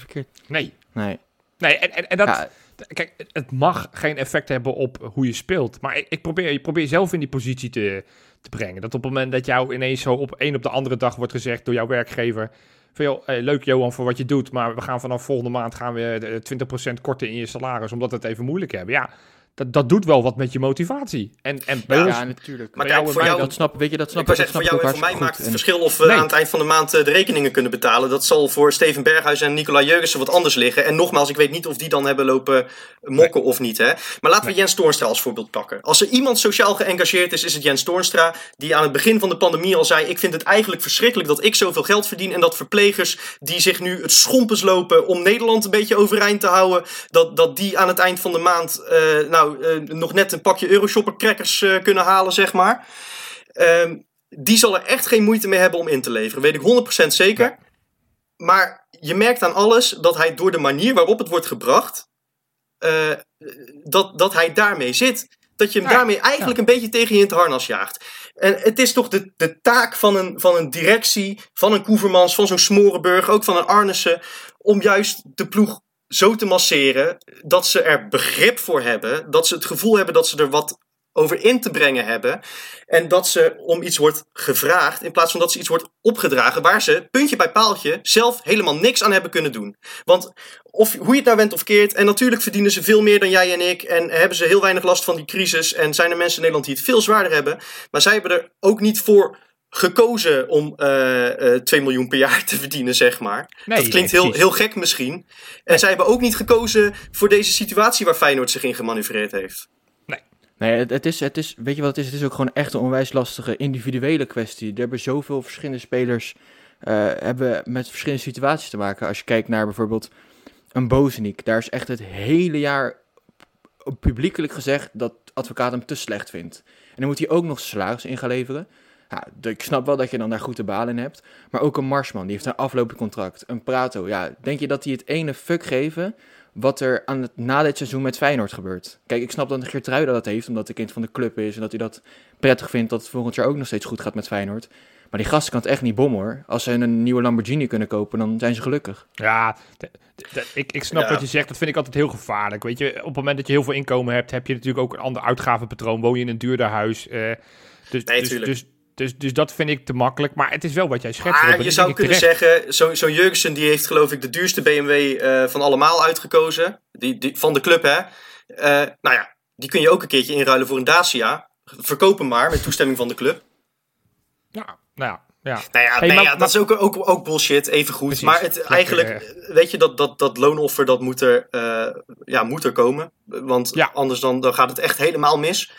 Nee. Nee. Nee, en, en, en dat... Ja, Kijk, het mag geen effect hebben op hoe je speelt. Maar ik, ik probeer, je probeer jezelf in die positie te, te brengen. Dat op het moment dat jou ineens zo op een op de andere dag wordt gezegd door jouw werkgever... Van, joh, eh, leuk Johan voor wat je doet, maar we gaan vanaf volgende maand gaan we eh, 20% korten in je salaris, omdat we het even moeilijk hebben. Ja, dat, dat doet wel wat met je motivatie. En, en bij Ja, ons, ja, natuurlijk. Maar bij kijk, jou en voor mij, jou- dat snap, weet je, dat snap ik dat zeggen, snap voor jou ook en voor mij maakt het verschil of we Nee. aan het eind van de maand eh, de rekeningen kunnen betalen. Dat zal voor Steven Berghuis en Nicola Jurgensen wat anders liggen. En nogmaals, ik weet niet of die dan hebben lopen mokken of niet. Hè? Maar laten we Jens Toornstra als voorbeeld pakken. Als er iemand sociaal geëngageerd is, is het Jens Toornstra. Die aan het begin van de pandemie al zei: Ik vind het eigenlijk verschrikkelijk dat ik zoveel geld verdien. En dat verplegers die zich nu het schompens lopen om Nederland een beetje overeind te houden. Dat, dat die aan het eind van de maand eh, nou, eh, nog net een pakje Euroshopper crackers eh, kunnen halen, zeg maar. Ehm, die zal er echt geen moeite mee hebben om in te leveren. Weet ik 100% zeker. Maar je merkt aan alles dat hij door de manier waarop het wordt gebracht, eh, dat, dat hij daarmee zit. Dat je hem Ja, daarmee eigenlijk een beetje tegen je in het harnas jaagt. En het is toch de, de taak van een, van een directie, van een Koevermans, van zo'n Smorenburg, ook van een Arnissen, om juist de ploeg zo te masseren dat ze er begrip voor hebben. Dat ze het gevoel hebben dat ze er wat over in te brengen hebben. En dat ze om iets wordt gevraagd, in plaats van dat ze iets wordt opgedragen, waar ze puntje bij paaltje zelf helemaal niks aan hebben kunnen doen. Want of, hoe je het nou bent of keert, en natuurlijk verdienen ze veel meer dan jij en ik, en hebben ze heel weinig last van die crisis, en zijn er mensen in Nederland die het veel zwaarder hebben, maar zij hebben er ook niet voor gekozen om eh, eh, 2 miljoen per jaar te verdienen, zeg maar. Nee, dat klinkt nee, heel, heel gek misschien. En zij hebben ook niet gekozen voor deze situatie waar Feyenoord zich in gemanoeuvreerd heeft. Nee, het, het is, het is, weet je wat het is? Het is ook gewoon echt een onwijs lastige individuele kwestie. Er hebben zoveel verschillende spelers eh, hebben met verschillende situaties te maken. Als je kijkt naar bijvoorbeeld een Bozeniek, daar is echt het hele jaar publiekelijk gezegd dat advocaat hem te slecht vindt. En dan moet hij ook nog salaris in gaan leveren. Ja, d- ik snap wel dat je dan daar goed te balen in hebt. Maar ook een Marsman, die heeft een aflopend contract. Een Prato, ja, denk je dat die het ene fuck geven wat er aan het, na dit seizoen met Feyenoord gebeurt? Kijk, ik snap dat Geertruida dat heeft, omdat hij kind van de club is... en dat hij dat prettig vindt dat het volgend jaar ook nog steeds goed gaat met Feyenoord. Maar die gasten kan het echt niet bommen, hoor. Als ze een nieuwe Lamborghini kunnen kopen, dan zijn ze gelukkig. Ja, ik, ik snap Ja. wat je zegt. Dat vind ik altijd heel gevaarlijk. Weet je, op het moment dat je heel veel inkomen hebt, heb je natuurlijk ook een ander uitgavenpatroon. Woon je in een duurder huis. eh, dus, Nee, dus, tuurlijk. dus, dus, dus dat vind ik te makkelijk. Maar het is wel wat jij schetst. Maar Robin. je zou kunnen terecht. zeggen, zo- zo'n Jurgensen die heeft geloof ik de duurste BMW eh, van allemaal uitgekozen. Die, die, van de club hè. Eh, nou ja, die kun je ook een keertje inruilen voor een Dacia. Verkoop hem maar met toestemming van de club. Ja, nou ja. ja. Nou ja, Hey, nee, maar- ja maar- dat is ook, ook, ook bullshit, even goed. Precies. Maar het, Lekker, eigenlijk, eh, weet je, dat, dat, dat loonoffer dat moet er, ja, moet er komen. Want Ja. anders dan, dan gaat het echt helemaal mis.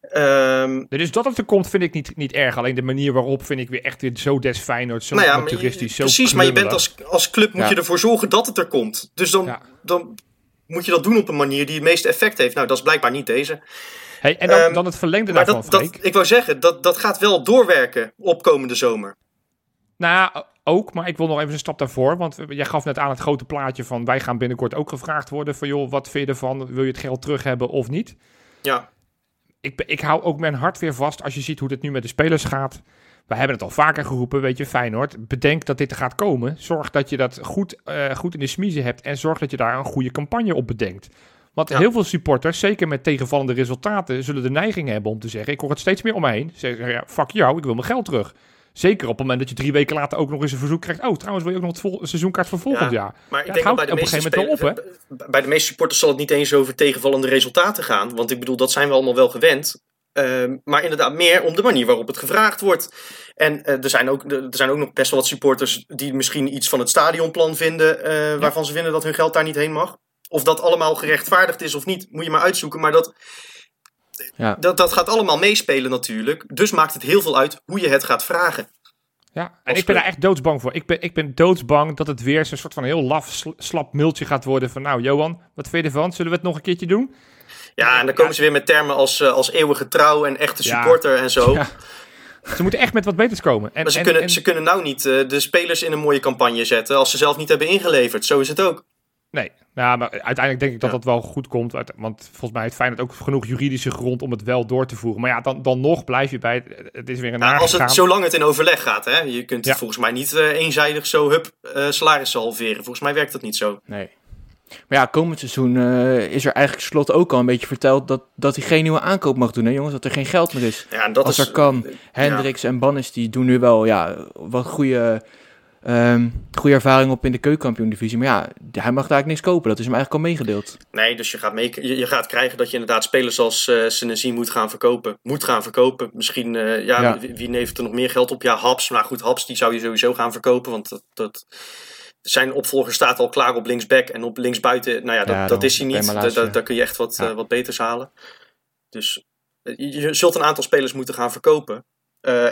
Ehm, Dus dat het er komt, vind ik niet, niet erg. Alleen de manier waarop vind ik weer echt weer zo des Feyenoord, zo nou ja, zo precies, maar je bent als, als club moet Ja. je ervoor zorgen dat het er komt. Dus dan, Ja. dan moet je dat doen op een manier die het meeste effect heeft. Nou, dat is blijkbaar niet deze. Hey, en dan, Ehm, dan het verlengde Maar daarvan, dat, dat, ik wou zeggen, dat, dat gaat wel doorwerken op komende zomer. Nou, ja, ook, maar ik wil nog even een stap daarvoor. Want jij gaf net aan het grote plaatje van... wij gaan binnenkort ook gevraagd worden van... joh, wat vind je ervan? Wil je het geld terug hebben of niet? Ja, Ik, ik hou ook mijn hart weer vast als je ziet hoe dit nu met de spelers gaat. We hebben het al vaker geroepen, weet je, Feyenoord. Bedenk dat dit er gaat komen. Zorg dat je dat goed, eh, goed in de smiezen hebt. En zorg dat je daar een goede campagne op bedenkt. Want Ja. heel veel supporters, zeker met tegenvallende resultaten... zullen de neiging hebben om te zeggen... ik hoor het steeds meer om me heen. Zeggen, ja, fuck jou, ik wil mijn geld terug. Zeker op het moment dat je drie weken later ook nog eens een verzoek krijgt. Oh, trouwens wil je ook nog het vol- seizoenkaart voor volgend Ja. jaar. maar ik Ja, denk dat bij de, meeste op een bij de meeste supporters zal het niet eens over tegenvallende resultaten gaan. Want ik bedoel, dat zijn we allemaal wel gewend. Ehm, maar inderdaad, meer om de manier waarop het gevraagd wordt. En eh, er, zijn ook, er zijn ook nog best wel wat supporters die misschien iets van het stadionplan vinden. eh, waarvan ze vinden dat hun geld daar niet heen mag. Of dat allemaal gerechtvaardigd is of niet, moet je maar uitzoeken. Maar dat. Ja. dat, dat gaat allemaal meespelen natuurlijk. Dus maakt het heel veel uit hoe je het gaat vragen. Ja, en Als ik ben daar echt doodsbang voor. Ik ben, ik ben doodsbang dat het weer zo'n soort van heel laf, sl- slap multje gaat worden. Van nou, Johan, wat vind je ervan? Zullen we het nog een keertje doen? Ja, en dan komen ze weer met termen als, eh, als eeuwige trouw en echte Ja. supporter en zo. Ja. Ze moeten echt met wat beters komen. En, Maar ze, en- kunnen, en- ze kunnen nou niet eh, de spelers in een mooie campagne zetten als ze zelf niet hebben ingeleverd. Zo is het ook. Nee, nou, maar uiteindelijk denk ik dat Ja. dat wel goed komt. Want volgens mij heeft Feyenoord ook genoeg juridische grond om het wel door te voeren. Maar ja, dan, dan nog blijf je bij het. Het is weer een Nou, als het, zolang het in overleg gaat, hè. Je kunt Ja. volgens mij niet eh, eenzijdig zo hup eh salarissen halveren. Volgens mij werkt dat niet zo. Nee. Maar ja, komend seizoen eh, is er eigenlijk slot ook al een beetje verteld dat, dat hij geen nieuwe aankoop mag doen, hè jongens? Dat er geen geld meer is. Ja, en dat Als is, er kan. Hendricks en Bannis die doen nu wel ja, wat goede, ehm goede ervaring op in de keukenkampioen-divisie. Maar ja, hij mag daar eigenlijk niks kopen. Dat is hem eigenlijk al meegedeeld. Nee, dus je gaat, mee, je, gaat krijgen dat je inderdaad spelers als Senesi moet gaan verkopen. Moet gaan verkopen. Misschien, eh, ja, Ja. Wie, wie heeft er nog meer geld op? Ja, Haps. Maar goed, Haps die zou je sowieso gaan verkopen. Want dat, dat, zijn opvolger staat al klaar op linksback. En op linksbuiten, nou ja, dat, Ja, dat is hij niet. maar Da-. Daar kun je echt wat, Ja. eh, wat beters halen. Dus je, je zult een aantal spelers moeten gaan verkopen.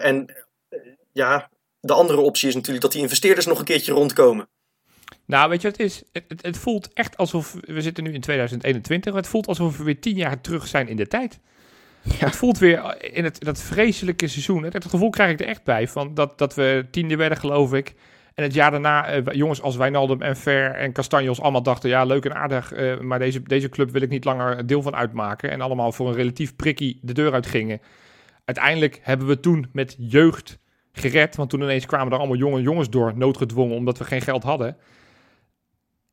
En ja, de andere optie is natuurlijk dat die investeerders nog een keertje rondkomen. Nou, weet je wat het is? Het, het, het voelt echt alsof. We zitten nu in 2021. Het voelt alsof we weer tien jaar terug zijn in de tijd. Ja. Het voelt weer in het, dat vreselijke seizoen. Het, het gevoel krijg ik er echt bij. Van dat, dat we tiende werden, geloof ik. En het jaar daarna, eh, jongens als Wijnaldum en Ver en Castanjos allemaal dachten... ja, leuk en aardig, eh, maar deze, deze club wil ik niet langer deel van uitmaken. En allemaal voor een relatief prikkie de deur uit gingen. Uiteindelijk hebben we toen met jeugd gered. Want toen ineens kwamen er allemaal jonge jongens door, noodgedwongen, omdat we geen geld hadden.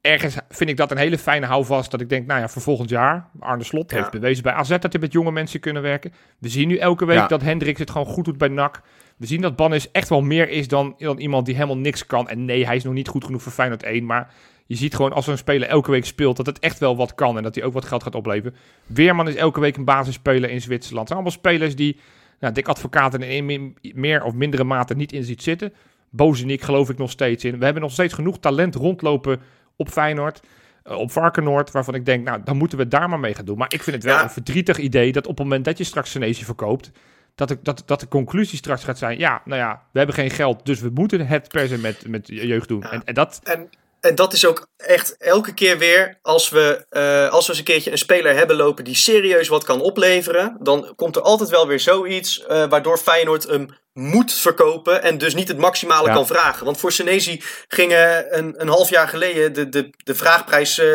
Ergens vind ik dat een hele fijne houvast. Dat ik denk, nou ja, voor volgend jaar. Arne Slot Ja. heeft bewezen bij AZ dat hij met jonge mensen kunnen werken. We zien nu elke week Ja. dat Hendricks het gewoon goed doet bij NAC. We zien dat Bannis echt wel meer is dan, dan iemand die helemaal niks kan. En nee, hij is nog niet goed genoeg voor Feyenoord 1. Maar je ziet gewoon als zo'n speler elke week speelt dat het echt wel wat kan. En dat hij ook wat geld gaat opleveren. Weerman is elke week een basisspeler in Zwitserland. Het zijn allemaal spelers die nou, Dick Advocaat er in meer of mindere mate niet in ziet zitten. Bozenik geloof ik nog steeds in. We hebben nog steeds genoeg talent rondlopen op Feyenoord. eh, op Varkenoord, waarvan ik denk, nou, dan moeten we het daar maar mee gaan doen. Maar ik vind het wel Ja. een verdrietig idee dat op het moment dat je straks Senesi verkoopt, dat de, dat, dat de conclusie straks gaat zijn, ja, nou ja, we hebben geen geld, dus we moeten het per se met, met jeugd doen. Ja. En, en dat, En, en dat is ook echt elke keer weer, als we, eh, als we eens een keertje een speler hebben lopen die serieus wat kan opleveren, dan komt er altijd wel weer zoiets eh, waardoor Feyenoord hem moet verkopen en dus niet het maximale Ja. kan vragen. Want voor Senesi ging eh, een, een half jaar geleden de, de, de vraagprijs eh,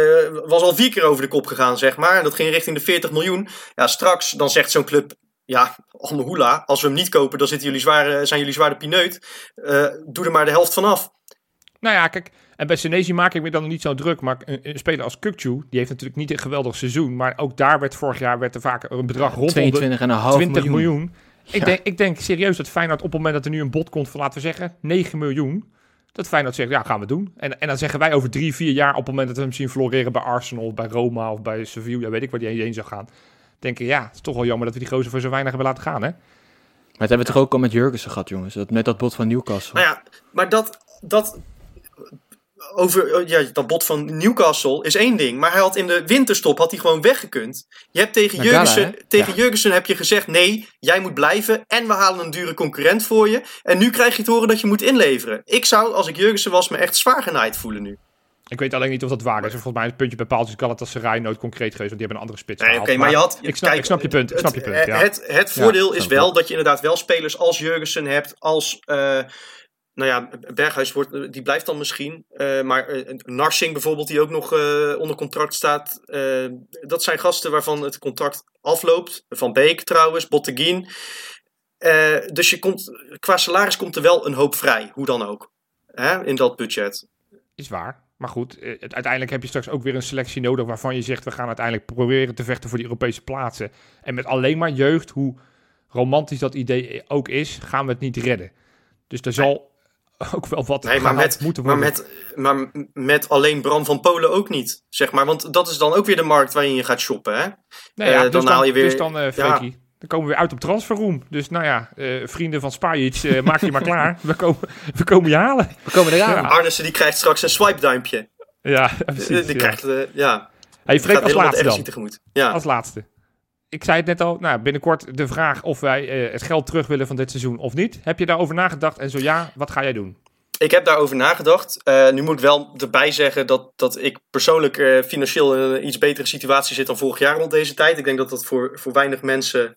was al vier keer over de kop gegaan, zeg maar. En dat ging richting de 40 miljoen. Ja, straks dan zegt zo'n club, ja, Almehula, als we hem niet kopen, dan zitten jullie zware, zijn jullie zwaar de pineut. Doe er maar de helft vanaf. nou ja, kijk, en bij Senesi maak ik me dan niet zo druk, maar een, een speler als Kukcu, die heeft natuurlijk niet een geweldig seizoen, maar ook daar werd vorig jaar werd er vaak een bedrag rondom de 22,5 20 miljoen. miljoen. Ik, Ja. denk, ik denk serieus dat Feyenoord op het moment dat er nu een bod komt van, laten we zeggen, 9 miljoen. Dat Feyenoord zegt, ja, gaan we doen. En, en dan zeggen wij over drie, vier jaar, op het moment dat we hem zien floreren bij Arsenal, of bij Roma of bij Sevilla, weet ik waar die heen zou gaan. Denken, ja, het is toch wel jammer dat we die gozer voor zo weinig hebben laten gaan, hè? Maar dat hebben we toch ook al met Jurgensen gehad, jongens. Dat, met dat bot van Newcastle. Nou ja, maar dat, dat, over, ja, dat bod van Newcastle is één ding. Maar hij had in de winterstop had hij gewoon weggekund. Je hebt tegen Jurgensen, tegen Ja. Jurgensen heb je gezegd: nee, jij moet blijven. En we halen een dure concurrent voor je. En nu krijg je te horen dat je moet inleveren. Ik zou, als ik Jurgensen was, me echt zwaar genaaid voelen nu. Ik weet alleen niet of dat waar is. Volgens mij is het puntje bij paaltjes Galatasaray nooit concreet geweest, want die hebben een andere spits Nee, oké, maar je had. ik, snap, kijk, ik snap je punt, ik snap je het- punt, ja. Het, het voordeel is wel dat je inderdaad wel spelers als Jurgensen hebt, als. eh, nou ja, Berghuis wordt, die blijft dan misschien. eh, maar eh, Narsing bijvoorbeeld, die ook nog eh, onder contract staat. eh, dat zijn gasten waarvan het contract afloopt. Van Beek trouwens, Botteguin. Eh, dus je komt, qua salaris komt er wel een hoop vrij, hoe dan ook. Hè, in dat budget. Is waar. Maar goed, eh, het- uiteindelijk heb je straks ook weer een selectie nodig waarvan je zegt we gaan uiteindelijk proberen te vechten voor die Europese plaatsen. En met alleen maar jeugd, hoe romantisch dat idee ook is, gaan we het niet redden. Dus er zal ook wel wat Nee, maar met, moeten maar, met, maar met alleen Bram van Polen ook niet. Zeg maar. Want dat is dan ook weer de markt waarin je gaat shoppen. Hè? Nou ja, eh, dus dan dan, haal je weer- Dus dan, eh Freekie, dan komen we weer uit op transferroom. Dus nou ja, eh, vrienden van Spajic, maak je maar klaar. We komen, we komen je halen. We komen eraan. Ja. Arnissen die krijgt straks een swipe duimpje. Ja, precies. die ja. krijgt, ja, Hey, die Freek, als laatste dan. Tegemoet. Ja. Als laatste. Ik zei het net al, nou, binnenkort de vraag of wij eh, het geld terug willen van dit seizoen of niet. Heb je daarover nagedacht? En zo ja, wat ga jij doen? Ik heb daarover nagedacht. Eh, nu moet ik wel erbij zeggen dat, dat ik persoonlijk eh, financieel in een iets betere situatie zit dan vorig jaar rond deze tijd. Ik denk dat dat voor, voor weinig mensen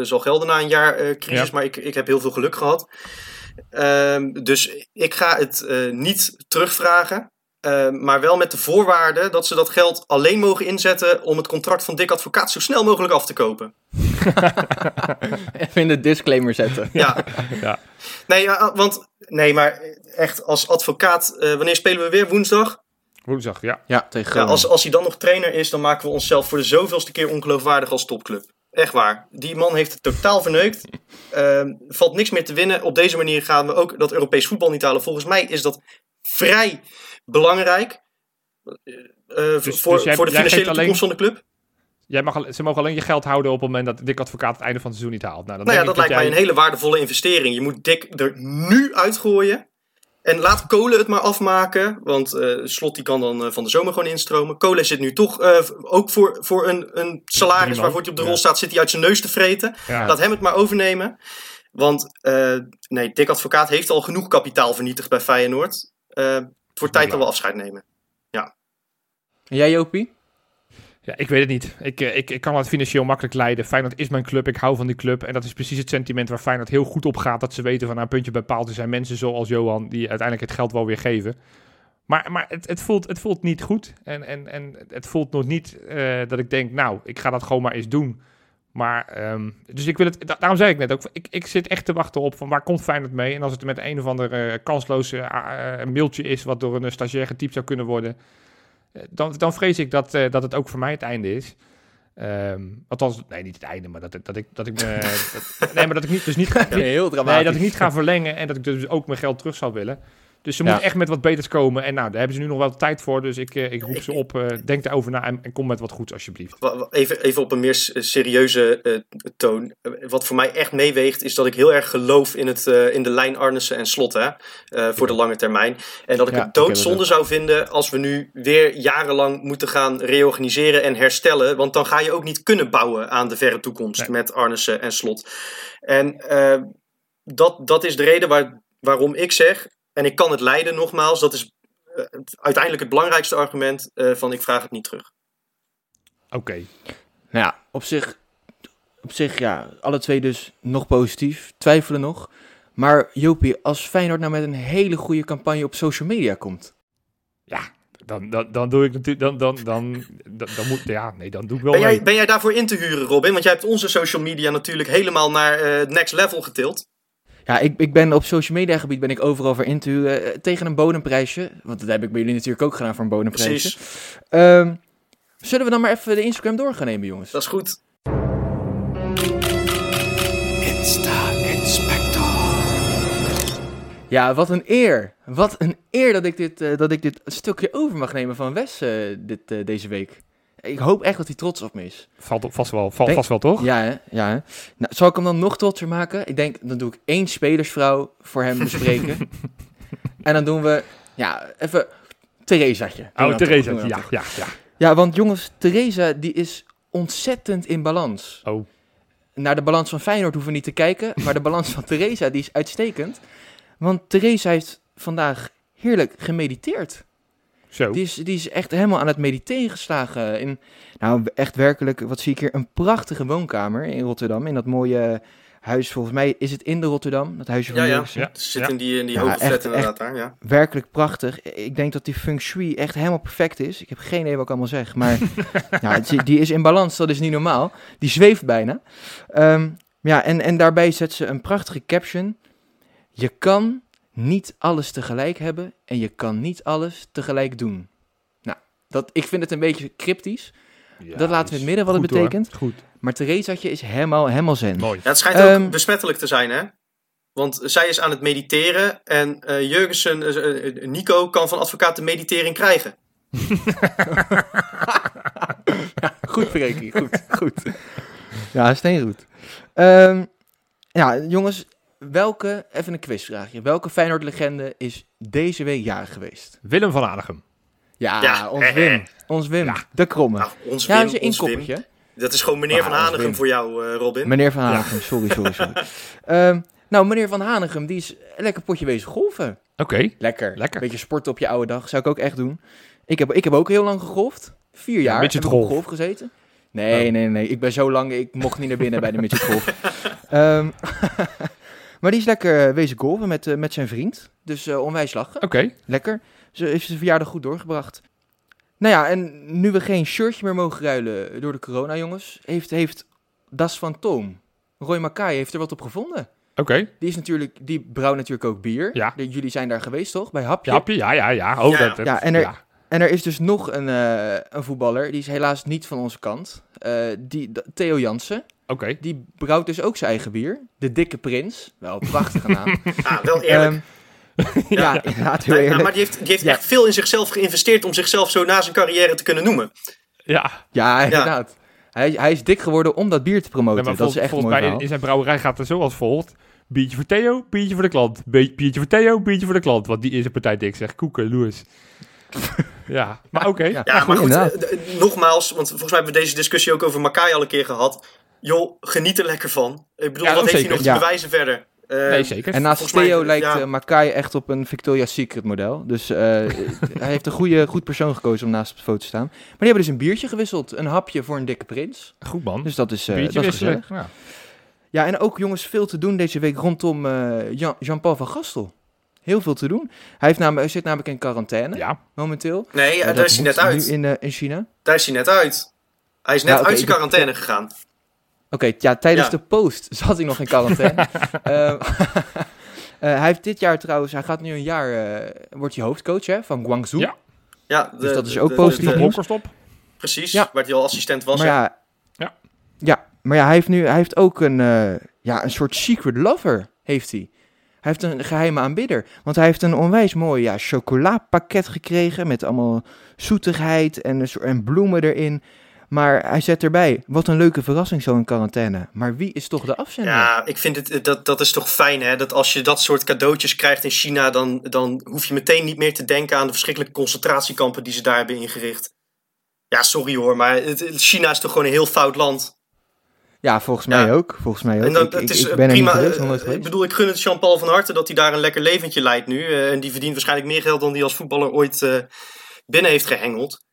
zal gelden na een jaar crisis, Ja. maar ik, ik heb heel veel geluk gehad. Ehm, dus ik ga het niet terugvragen. Eh, maar wel met de voorwaarde dat ze dat geld alleen mogen inzetten om het contract van Dick Advocaat zo snel mogelijk af te kopen. Even in de disclaimer zetten. Ja. Ja. Nee, ja, want nee, maar echt als advocaat, eh, wanneer spelen we weer? Woensdag? Woensdag, ja. Ja, tegen Ja, als, als hij dan nog trainer is, dan maken we onszelf voor de zoveelste keer ongeloofwaardig als topclub. Echt waar. Die man heeft het totaal verneukt. Ehm, valt niks meer te winnen. Op deze manier gaan we ook dat Europees voetbal niet halen. Volgens mij is dat vrij belangrijk. eh, eh, Dus- voor, dus jij- voor de financiële alleen- toekomst van de club. Jij mag, ze mogen alleen je geld houden op het moment dat Dick Advocaat het einde van het seizoen niet haalt. Nou, dan Nou ja, denk dat lijkt mij een hele waardevolle investering. Je moet Dick er nu uitgooien. En laat Kolen het maar afmaken. Want eh, Slot die kan dan van de zomer gewoon instromen. Kolen zit nu toch ook voor, voor een, een salaris waarvoor hij op de rol Ja. staat. Zit hij uit zijn neus te vreten. Ja. Laat hem het maar overnemen. Want nee, Dick Advocaat heeft al genoeg kapitaal vernietigd bij Feyenoord. Het wordt tijd dat we afscheid nemen. En jij Jopie? Ja, ik weet het niet. Ik, eh, ik, ik kan het financieel makkelijk leiden. Feyenoord is mijn club. Ik hou van die club. En dat is precies het sentiment waar Feyenoord heel goed op gaat. Dat ze weten van nou, een puntje bepaald. Er zijn mensen zoals Johan die uiteindelijk het geld wel weer geven. Maar, maar het, het, voelt, het voelt niet goed. En, en, en het voelt nog niet eh, dat ik denk, nou, ik ga dat gewoon maar eens doen. Maar, ehm, dus ik wil het, da- daarom zei ik net ook, ik, ik zit echt te wachten op van waar komt Feyenoord mee? En als het met een of ander eh, kansloze eh, mailtje is, wat door een stagiair getypt zou kunnen worden, dan, dan vrees ik dat, dat het ook voor mij het einde is. Ehm, althans, nee, niet het einde, maar dat, ik- dat ik, dat ik me, dat- nee, maar dat ik niet, dus niet, ga- heel dramatisch. nee, dat ik niet ga verlengen en dat ik dus ook mijn geld terug zou willen. Dus ze Ja. moeten echt met wat beters komen. En nou, daar hebben ze nu nog wel tijd voor. Dus ik, eh, ik roep ze op, eh, denk daarover na en, en kom met wat goeds alsjeblieft. Even, even op een meer serieuze eh, toon. Wat voor mij echt meeweegt, is dat ik heel erg geloof in, het, eh, in de lijn Arnissen en Slot hè, eh, voor de lange termijn. En dat ik Ja, het doodzonde zou vinden als we nu weer jarenlang moeten gaan reorganiseren en herstellen. Want dan ga je ook niet kunnen bouwen aan de verre toekomst Nee. met Arnissen en Slot. En eh, dat, dat is de reden waar, waarom ik zeg, en ik kan het leiden nogmaals, dat is eh, het- uiteindelijk het belangrijkste argument eh, van ik vraag het niet terug. Oké. Nou ja, op zich, op zich, ja, alle twee dus nog positief. Twijfelen nog. Maar Jopie, als Feyenoord nou met een hele goede campagne op social media komt. Ja, dan, dan, dan doe ik natuurlijk, dan, dan, dan, dan, dan moet, ja, nee, dan doe ik wel Ben mee. jij, ben jij daarvoor in te huren, Robin? Want jij hebt onze social media natuurlijk helemaal naar eh, het next level getild. Ja, ik, ik ben op social media gebied ben ik overal voor in te huren eh, tegen een bodemprijsje. Want dat heb ik bij jullie natuurlijk ook gedaan voor een bodemprijsje. Precies, Ehm, zullen we dan maar even de Instagram door gaan nemen, jongens? dat is goed. Ja, wat een eer. Wat een eer dat ik dit, eh, dat ik dit stukje over mag nemen van Wes eh, dit, eh, deze week. Ik hoop echt dat hij trots op me is. Valt op, vast wel, valt Denk- vast wel, toch? Ja, hè? Ja, hè? Nou, zal ik hem dan nog trotser maken? Ik denk, dan doe ik één spelersvrouw voor hem bespreken. en dan doen we, ja, even Theresaatje. Oh, Theresa, ja, ja, ja. Ja, want jongens, Theresa die is ontzettend in balans. Oh, Naar de balans van Feyenoord hoeven we niet te kijken, maar de balans van Theresa die is uitstekend. Want Theresa heeft vandaag heerlijk gemediteerd. Zo. Die is, die is echt helemaal aan het mediteren geslagen. In, nou, echt werkelijk, wat zie ik hier? Een prachtige woonkamer in Rotterdam. In dat mooie huis, volgens mij is het in de Rotterdam. Dat huisje van Ja, ja. Ja. Zit in die, in die Ja, hoge echt, flat inderdaad daar, ja. Werkelijk prachtig. Ik denk dat die feng shui echt helemaal perfect is. Ik heb geen idee wat ik allemaal zeg. Maar ja, die, die is in balans, dat is niet normaal. Die zweeft bijna. Ehm, ja, en, en daarbij zet ze een prachtige caption. Je kan niet alles tegelijk hebben en je kan niet alles tegelijk doen. Nou, dat, ik vind het een beetje cryptisch. Ja, dat laten we in het midden wat het hoor. betekent. Goed, Maar Theresaatje is helemaal, helemaal zen. mooi. Ja, het schijnt Ehm, ook besmettelijk te zijn, hè? Want zij is aan het mediteren en Jurgensen, eh, Nico, kan van advocaat de meditering krijgen. Goed, Freekie. Goed, goed. Ja, steengoed. Ehm ja, jongens. Welke, even een quizvraagje. Welke Feyenoord-legende is deze week jarig geweest? Willem van Aardigem. Ja, Ja, ons eh, Wim. Ons Wim, Ja. de kromme. Nou, ons ja, Wim, is een ons Wim. inkoppertje. Dat is gewoon meneer Ah, Van Hanegem voor jou, eh, Robin. Meneer Van Hanegem, sorry, sorry, sorry. Ehm, nou, meneer Van Hanegem, die is lekker potje wezen golfen. Oké. Lekker. Lekker. Beetje sporten op je oude dag, zou ik ook echt doen. Ik heb, ik heb ook heel lang gegolfd. Vier jaar heb ik op golf. gezeten. Nee, Oh. nee, nee. Ik ben zo lang, ik mocht niet naar binnen bij de midget golf. Ehm, maar die is lekker wezen golven met, eh, met zijn vriend. Dus eh, onwijs lachen. Oké. Lekker. Ze heeft zijn verjaardag goed doorgebracht. Nou ja, en nu we geen shirtje meer mogen ruilen door de corona, jongens, heeft, heeft Das van Toom, Roy Mackay, heeft er wat op gevonden. Oké. Die is natuurlijk, die brouwt natuurlijk ook bier. Ja. De- jullie zijn daar geweest, toch? Bij Hapje. Ja, ja, ja, ja. Oh, Ja. dat, dat- Ja, en er- ja. En er is dus nog een, eh, een voetballer, die is helaas niet van onze kant. Eh, die, Theo Jansen, Oké. die brouwt dus ook zijn eigen bier. De Dikke Prins. Wel een prachtige naam. Ah, wel eerlijk. Ehm, ja, inderdaad, heel eerlijk. maar die heeft, die heeft Ja. echt veel in zichzelf geïnvesteerd om zichzelf zo na zijn carrière te kunnen noemen. Ja. Ja, inderdaad. Hij, hij is dik geworden om dat bier te promoten. Nee, dat is echt mooi mij in zijn brouwerij gaat het zo als volgt. Biertje voor Theo, biertje voor de klant. Biertje voor Theo, biertje voor de klant. Want die is een partij dik, zeg. Koeken, Louis. ja, maar oké. Ja. Ja, maar goed, eh, nogmaals, want volgens mij hebben we deze discussie ook over Makai al een keer gehad. Joh, geniet er lekker van. Ik bedoel, Ja, wat dat heeft hij nog te Ja. bewijzen verder? Eh, Nee, zeker. En naast Volgens mij, Theo lijkt ja. eh Makai echt op een Victoria's Secret model. Dus eh, hij heeft een goede, goed persoon gekozen om naast op de foto te staan. Maar die hebben dus een biertje gewisseld. Een hapje voor een dikke prins. Goed man. Dus dat is, eh, Biertje dat is wisselen. gezellig. Ja. Ja, en ook jongens, veel te doen deze week rondom eh, Jean- Jean-Paul van Gastel. Heel veel te doen. Hij, heeft namelijk, hij zit namelijk in quarantaine ja. momenteel. Nee, daar is hij net uit. Nu in, in China. Daar is hij net uit. Hij is net uit zijn ik- quarantaine gegaan. Oké, ja, tijdens Ja. de post zat hij nog in quarantaine. Ehm, eh, hij heeft dit jaar trouwens, hij gaat nu een jaar, eh, wordt hij hoofdcoach hè, van Guangzhou. Ja. Ja, Dus dat is ook positief de- nieuws. Hokkerstop. precies, Ja. waar hij al assistent was. maar hè. ja, Ja. ja, maar ja, hij heeft nu, hij heeft ook een, eh, ja, een soort secret lover, heeft hij. Hij heeft een geheime aanbidder, want hij heeft een onwijs mooi ja, chocolapakket gekregen met allemaal zoetigheid en, een soort- en bloemen erin. Maar hij zet erbij, wat een leuke verrassing zo in quarantaine. Maar wie is toch de afzender? Ja, ik vind het, dat, dat is toch fijn hè, dat als je dat soort cadeautjes krijgt in China, dan, dan hoef je meteen niet meer te denken aan de verschrikkelijke concentratiekampen die ze daar hebben ingericht. Ja, sorry hoor, maar het, China is toch gewoon een heel fout land. Ja, volgens mij Ja. ook. Volgens mij ook. En dan, ik, het ik, is ik eh, ben prima. geweest, eh, ik bedoel, ik gun het Jean-Paul van harte dat hij daar een lekker leventje leidt nu. eh, en die verdient waarschijnlijk meer geld dan hij als voetballer ooit eh, binnen heeft gehengeld.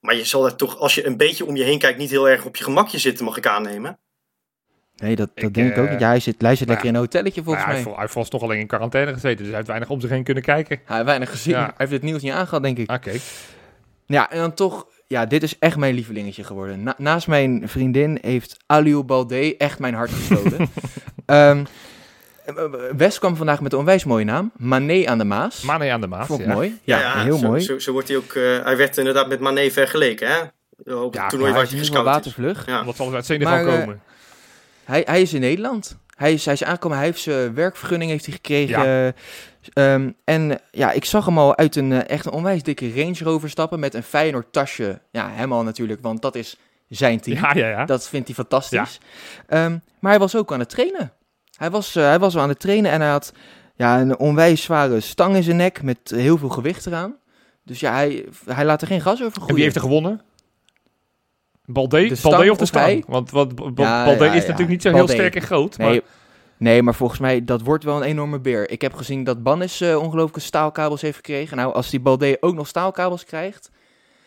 Maar je zal er toch, als je een beetje om je heen kijkt, niet heel erg op je gemakje zitten, mag ik aannemen. Nee, dat, dat Ik, denk ik ook eh, niet. Ja, hij zit, hij zit nou lekker in een hotelletje volgens Maar mij. hij, vast toch alleen in quarantaine gezeten, dus hij heeft weinig om zich heen kunnen kijken. Hij heeft weinig gezien. Ja. Hij heeft het nieuws niet aangehad, denk ik. Oké. Ja, en dan toch... Ja, dit is echt mijn lievelingetje geworden. Na- naast mijn vriendin heeft Aliou Balde echt mijn hart gestolen. Ehm, Wes kwam vandaag met een onwijs mooie naam. Mané aan de Maas. Mane aan de Maas. Vond ik ja. mooi. Ja, heel zo, mooi. Zo, zo wordt hij ook. eh, hij werd inderdaad met Mané vergeleken, hè? Op het Ja, toernooi waar hij gescout watervlug. Ja. Ze alles uit Senegal Maar, eh, komen. Hij, hij is in Nederland. Hij is, hij is aangekomen, hij heeft zijn werkvergunning heeft hij gekregen. Ehm, en ja, ik zag hem al uit een eh, echt een onwijs dikke Range Rover stappen met een Feyenoord tasje. Ja, hem al natuurlijk, want dat is zijn team. Ja, ja, ja. Dat vindt hij fantastisch. Ehm, maar hij was ook aan het trainen. Hij was, eh, hij was al aan het trainen en hij had ja, een onwijs zware stang in zijn nek met heel veel gewicht eraan. Dus ja, hij, hij laat er geen gas over En groeien. wie heeft er gewonnen? Balde? Balde of de stang? Want wat, Ja, Balde ja, is ja. natuurlijk niet zo Balde. heel sterk en groot. Nee, Maar, nee, maar volgens mij, dat wordt wel een enorme beer. Ik heb gezien dat Bannis eh, ongelooflijke staalkabels heeft gekregen. Nou, als die Balde ook nog staalkabels krijgt,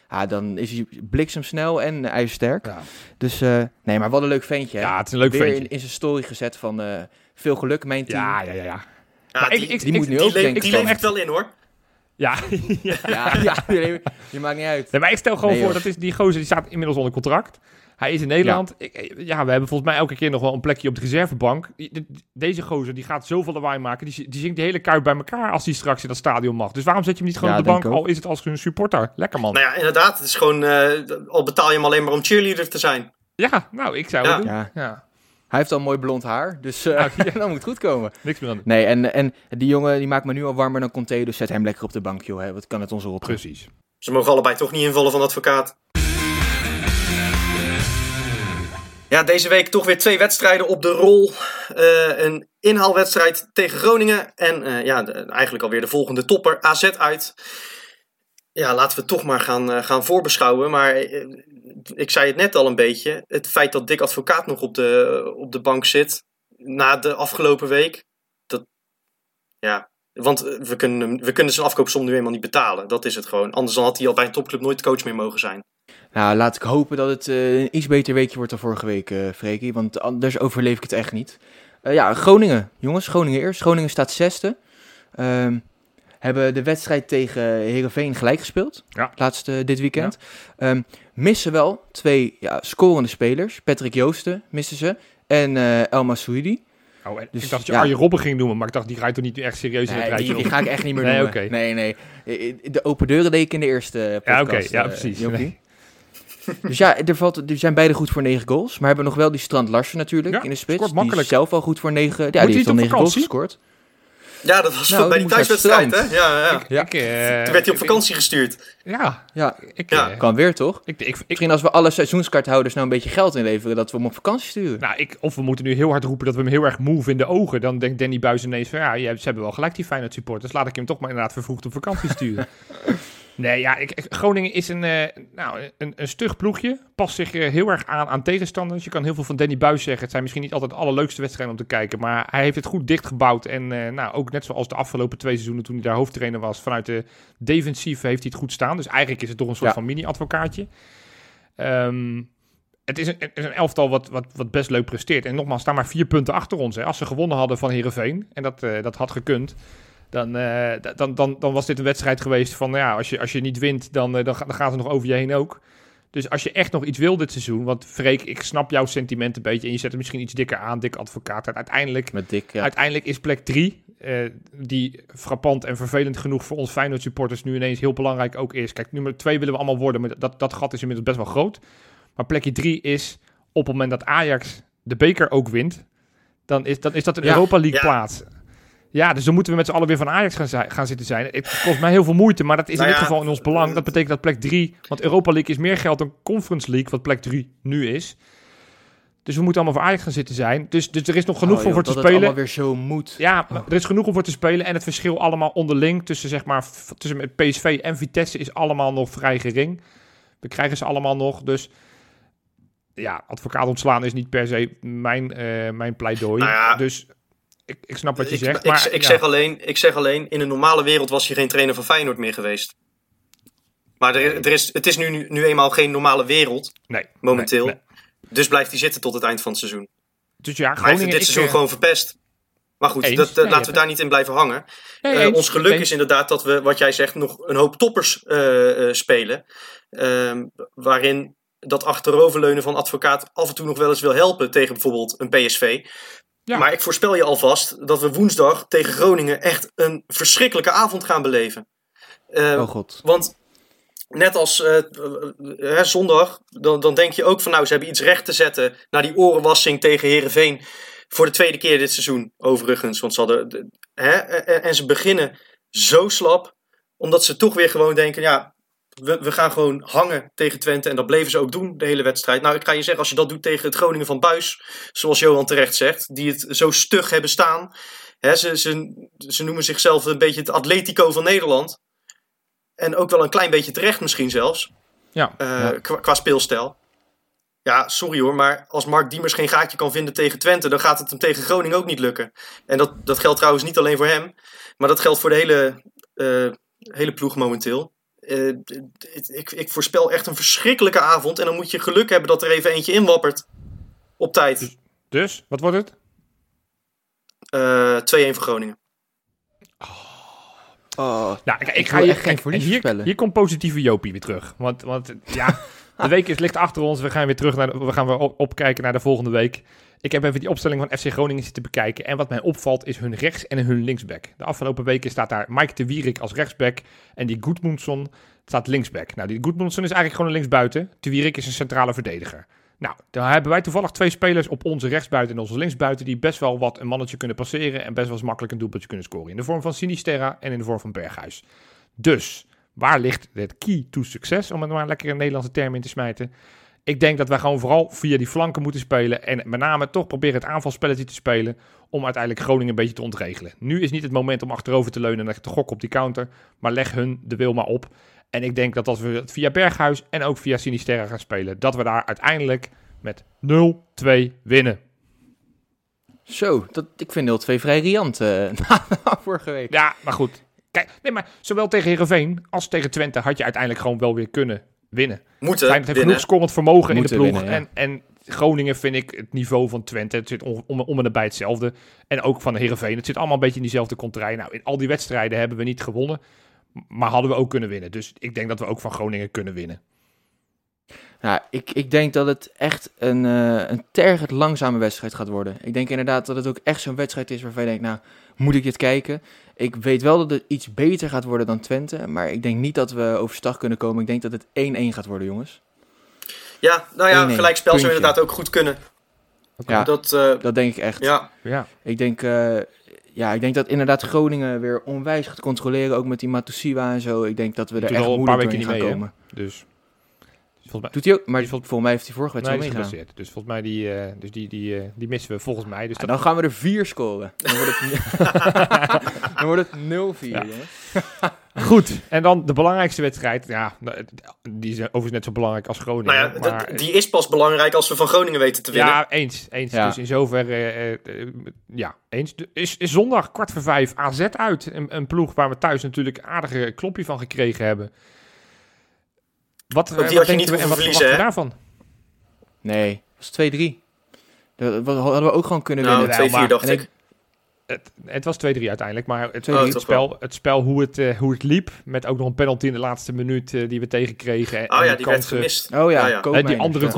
ja, dan is hij bliksemsnel en ijzersterk. ja. Dus, eh, nee, maar wat een leuk ventje. hè? ja, het is een leuk Weer ventje. in, in zijn story gezet van veel geluk, mijn team. Ja, ja, ja, ja. Ja, Maar die, ik- ik- die moet nu die ook denken. die wel in hoor. Ja, ja. Ja, ja, nee, je maakt niet uit. Nee, maar ik stel gewoon Nee, voor, dat is die gozer die staat inmiddels onder contract. Hij is in Nederland. Ik- eh, ja, we hebben volgens mij elke keer nog wel een plekje op de reservebank. Deze gozer die gaat zoveel lawaai maken. Die, die zingt de hele kuip bij elkaar als hij straks in dat stadion mag. Dus waarom zet je hem niet gewoon Ja, op de bank? Al is het als een supporter. Lekker man. Nou ja, inderdaad. Het is gewoon. eh, al betaal je hem alleen maar om cheerleader te zijn. Ja, nou, ik zou Ja. het doen. Ja, Ja, hij heeft al mooi blond haar, dus eh, Nou, dat moet goed komen. niks meer aan. Nee, en, en die jongen die maakt me nu al warmer dan Conte, dus zet hem lekker op de bank, joh. Hè. Wat kan het onze rot? Precies. Ze mogen allebei toch niet invallen van advocaat. Ja, deze week toch weer twee wedstrijden op de rol. Eh, een inhaalwedstrijd tegen Groningen. En eh, ja, de- eigenlijk alweer de volgende topper, AZ uit. Ja, laten we toch maar gaan, eh, gaan voorbeschouwen. Maar eh, ik zei het net al een beetje. Het feit dat Dick Advocaat nog op de, op de bank zit na de afgelopen week. Dat, ja, want eh, we kunnen, we kunnen zijn afkoopsom nu eenmaal niet betalen. Dat is het gewoon. Anders dan had hij al bij een topclub nooit coach meer mogen zijn. Nou, laat ik hopen dat het een iets beter weekje wordt dan vorige week, eh Freekie. Want anders overleef ik het echt niet. Ja, Groningen. Jongens, Groningen eerst. Groningen staat zesde. Ehm, hebben de wedstrijd tegen Heerenveen gelijk gespeeld. Ja. Laatste dit weekend. Ehm, missen wel twee ja, scorende spelers. Patrick Joosten missen ze. En eh El Masouidi. Oh, Dus, ik dacht dat je ja. Arjen Robben ging noemen, maar ik dacht, die ga je toch niet echt serieus in het Nee, rijtje die, ga ik echt niet meer Nee, noemen. Nee, nee. Eh, De open deuren deed ik in de eerste Ja, podcast. oké, ja, eh, precies. Dus ja, er, valt, er zijn beide goed voor 9 goals. Maar hebben nog wel die Strand Larsen natuurlijk Ja, in de spits. Die is zelf al goed voor 9. Ja, hij die heeft al 9 goals gescoord. Ja, dat was Nou, bij die thuiswedstrijd, hè? Ja, ja. Ja. Ik, eh, Toen werd hij op ik- vakantie gestuurd. Ja, Ja, ik, Ja. eh, kan weer toch? ik, ik, ik, Misschien als we alle seizoenskaarthouders nou een beetje geld inleveren, dat we hem op vakantie sturen. nou, ik, of we moeten nu heel hard roepen dat we hem heel erg move in de ogen. Dan denkt Danny Buis ineens van, ja, je- ze hebben wel gelijk die Feyenoord supporters. Laat ik hem toch maar inderdaad vervroegd op vakantie sturen. nee, ja, ik, Groningen is een, eh, nou, een, een stug ploegje. Past zich eh, heel erg aan aan tegenstanders. Je kan heel veel van Danny Buis zeggen. Het zijn misschien niet altijd de allerleukste wedstrijden om te kijken. Maar hij heeft het goed dichtgebouwd. En eh, nou, ook net zoals de afgelopen twee seizoenen toen hij daar hoofdtrainer was. Vanuit de defensief heeft hij het goed staan. Dus eigenlijk is het toch een soort Ja. van mini-advocaatje. Ehm, het is een, het is een elftal wat, wat, wat best leuk presteert. En nogmaals, staan maar vier punten achter ons. Hè. Als ze gewonnen hadden van Herenveen, en dat, dat had gekund, dan, eh, dan, dan, dan was dit een wedstrijd geweest van, nou ja, als je, als je niet wint, dan, eh, dan, dan gaat het nog over je heen ook. Dus als je echt nog iets wil dit seizoen, want Freek, ik snap jouw sentiment een beetje en je zet het misschien iets dikker aan, dik advocaat. Uiteindelijk, Met Dick, ja. uiteindelijk is plek 3, die frappant en vervelend genoeg voor ons Feyenoord supporters nu ineens heel belangrijk ook is. Kijk, nummer 2 willen we allemaal worden, maar dat, dat gat is inmiddels best wel groot. Maar plekje 3 is op het moment dat Ajax de beker ook wint, dan is, dan is dat een Ja, Europa League ja. plaats. Ja, dus dan moeten we met z'n allen weer van Ajax gaan, zi- gaan zitten zijn. Het kost mij heel veel moeite, maar dat is Nou in dit ja, geval in ons belang. Dat betekent dat plek 3, want Europa League is meer geld dan Conference League, wat plek 3 nu is. Dus we moeten allemaal voor Ajax gaan zitten zijn. Dus, dus er is nog genoeg Oh, voor, joh, voor te dat het spelen. allemaal weer zo moet. Ja, er is genoeg om voor te spelen. En het verschil allemaal onderling tussen, zeg maar, tussen met PSV en Vitesse is allemaal nog vrij gering. We krijgen ze allemaal nog. Dus ja, advocaat ontslaan is niet per se mijn, eh, mijn pleidooi. Nou ja, dus ik, ik snap wat je Ik, zegt. ik, Maar, ik, ja. zeg alleen, ik zeg alleen, in een normale wereld was hij geen trainer van Feyenoord meer geweest. Maar er, er is, het is nu, nu, eenmaal geen normale wereld, nee, momenteel. nee, nee. Dus blijft hij zitten tot het eind van het seizoen. Dus ja, hij heeft dit ik, seizoen eh, gewoon verpest. Maar goed, dat, Nee, laten we daar niet in blijven hangen. Eh, ons geluk is inderdaad dat we, wat jij zegt, nog een hoop toppers eh, spelen. Ehm, waarin dat achteroverleunen van advocaat af en toe nog wel eens wil helpen tegen bijvoorbeeld een PSV. Ja. Maar ik voorspel je alvast dat we woensdag tegen Groningen echt een verschrikkelijke avond gaan beleven. Eh, Oh god. want net als eh, eh, hè, zondag, dan, dan denk je ook van nou, ze hebben iets recht te zetten na die orenwassing tegen Herenveen. Voor de tweede keer dit seizoen, overigens. Want ze hadden. de- Hè, en, en ze beginnen zo slap, omdat ze toch weer gewoon denken: ja, we, we gaan gewoon hangen tegen Twente. En dat bleven ze ook doen, de hele wedstrijd. Nou, ik ga je zeggen, als je dat doet tegen het Groningen van Buis, zoals Johan terecht zegt, die het zo stug hebben staan. Hè, ze, ze, ze noemen zichzelf een beetje het Atletico van Nederland. En ook wel een klein beetje terecht misschien zelfs. Ja. eh, Ja. Qua, qua speelstijl. Ja, sorry hoor, maar als Mark Diemers geen gaatje kan vinden tegen Twente, dan gaat het hem tegen Groningen ook niet lukken. En dat, dat geldt trouwens niet alleen voor hem, maar dat geldt voor de hele, eh, hele ploeg momenteel. Eh, ik, ik voorspel echt een verschrikkelijke avond en dan moet je geluk hebben dat er even eentje inwappert. Op tijd. Dus, wat wordt het? Eh 2-1 voor Groningen. Oh, Nou, ik, ik Ik ga je echt geen verlies hier, hier komt positieve Jopie weer terug. Want, want ja, de week is ligt achter ons. We gaan weer terug naar de- we gaan weer op, opkijken naar de volgende week. Ik heb even die opstelling van FC Groningen zitten bekijken. En wat mij opvalt is hun rechts- en hun linksback. De afgelopen weken staat daar Mike de Wierik als rechtsback. En die Goedmundsson staat linksback. Nou, die Goedmundsson is eigenlijk gewoon een linksbuiten. De Wierik is een centrale verdediger. Nou, daar hebben wij toevallig twee spelers op onze rechtsbuiten en onze linksbuiten... die best wel wat een mannetje kunnen passeren... en best wel eens makkelijk een doelpuntje kunnen scoren. In de vorm van Sinisterra en in de vorm van Berghuis. Dus, waar ligt het key to succes, om het maar lekker een Nederlandse term in te smijten? Ik denk dat wij gewoon vooral via die flanken moeten spelen. En met name toch proberen het aanvalspelletje te spelen. Om uiteindelijk Groningen een beetje te ontregelen. Nu is niet het moment om achterover te leunen en te gokken op die counter. Maar leg hun de wil maar op. En ik denk dat als we het via Berghuis en ook via Sinisterra gaan spelen. Dat we daar uiteindelijk met 0-2 winnen. Zo, dat, ik vind 0-2 vrij riant eh, na vorige week. Ja, maar goed. Kijk, nee, maar zowel tegen Herenveen als tegen Twente had je uiteindelijk gewoon wel weer kunnen winnen. Moeten Feyenoord heeft winnen. genoeg scorend vermogen Moeten in de ploeg. winnen, ja. en, en Groningen vind ik het niveau van Twente. Het zit om, om, om en nabij hetzelfde. En ook van Herenveen. Het zit allemaal een beetje in diezelfde kontrij. Nou, in al die wedstrijden hebben we niet gewonnen. Maar hadden we ook kunnen winnen. Dus ik denk dat we ook van Groningen kunnen winnen. Nou, ik, ik denk dat het echt een, eh een tergend langzame wedstrijd gaat worden. Ik denk inderdaad dat het ook echt zo'n wedstrijd is waarvan je denkt, nou, moet ik dit kijken? Ik weet wel dat het iets beter gaat worden dan Twente, maar ik denk niet dat we overstag kunnen komen. Ik denk dat het 1-1 gaat worden, jongens. Ja, nou ja, 1-1, gelijkspel zou inderdaad ook goed kunnen. Ja, Dat, eh, dat denk ik echt. ja. Ja, Ik denk, eh, ja, ik denk dat inderdaad Groningen weer onwijs gaat controleren, ook met die Matusiwa en zo. Ik denk dat we er echt al een moeilijk paar weken doorheen niet gaan mee, komen. dus... Volgens mij, Doet hij ook, maar volgens mij heeft hij vorige nee, wedstrijd geblesseerd. Dus volgens mij die, eh, dus die, die, eh, die missen we volgens mij. Dus Ja, dat, dan gaan we er vier scoren. Dan wordt het, dan wordt het 0-4, Ja. jongens. Goed, en dan de belangrijkste wedstrijd. Ja, nou, die is overigens net zo belangrijk als Groningen. Nou ja, maar, die is pas belangrijk als we van Groningen weten te winnen. Ja, eens. eens. Ja. Dus in zoverre, eh, ja, eens. Is, is zondag kwart voor vijf AZ uit. Een, een ploeg waar we thuis natuurlijk een aardige klopje van gekregen hebben. Wat, had wat je denken niet we en wat verwachten we daarvan? Nee, dat was 2-3. Dat hadden we ook gewoon kunnen nou, winnen. 2-4 maar- dacht ik. ik- Het, het was 2-3 uiteindelijk, maar het, 2-3. het, spel, het spel hoe het, eh, hoe het liep, met ook nog een penalty in de laatste minuut eh, die we tegenkregen. en- Oh en ja, de die werd kansen- gemist. Oh ja, Ja, ja. Eh, die andere ja.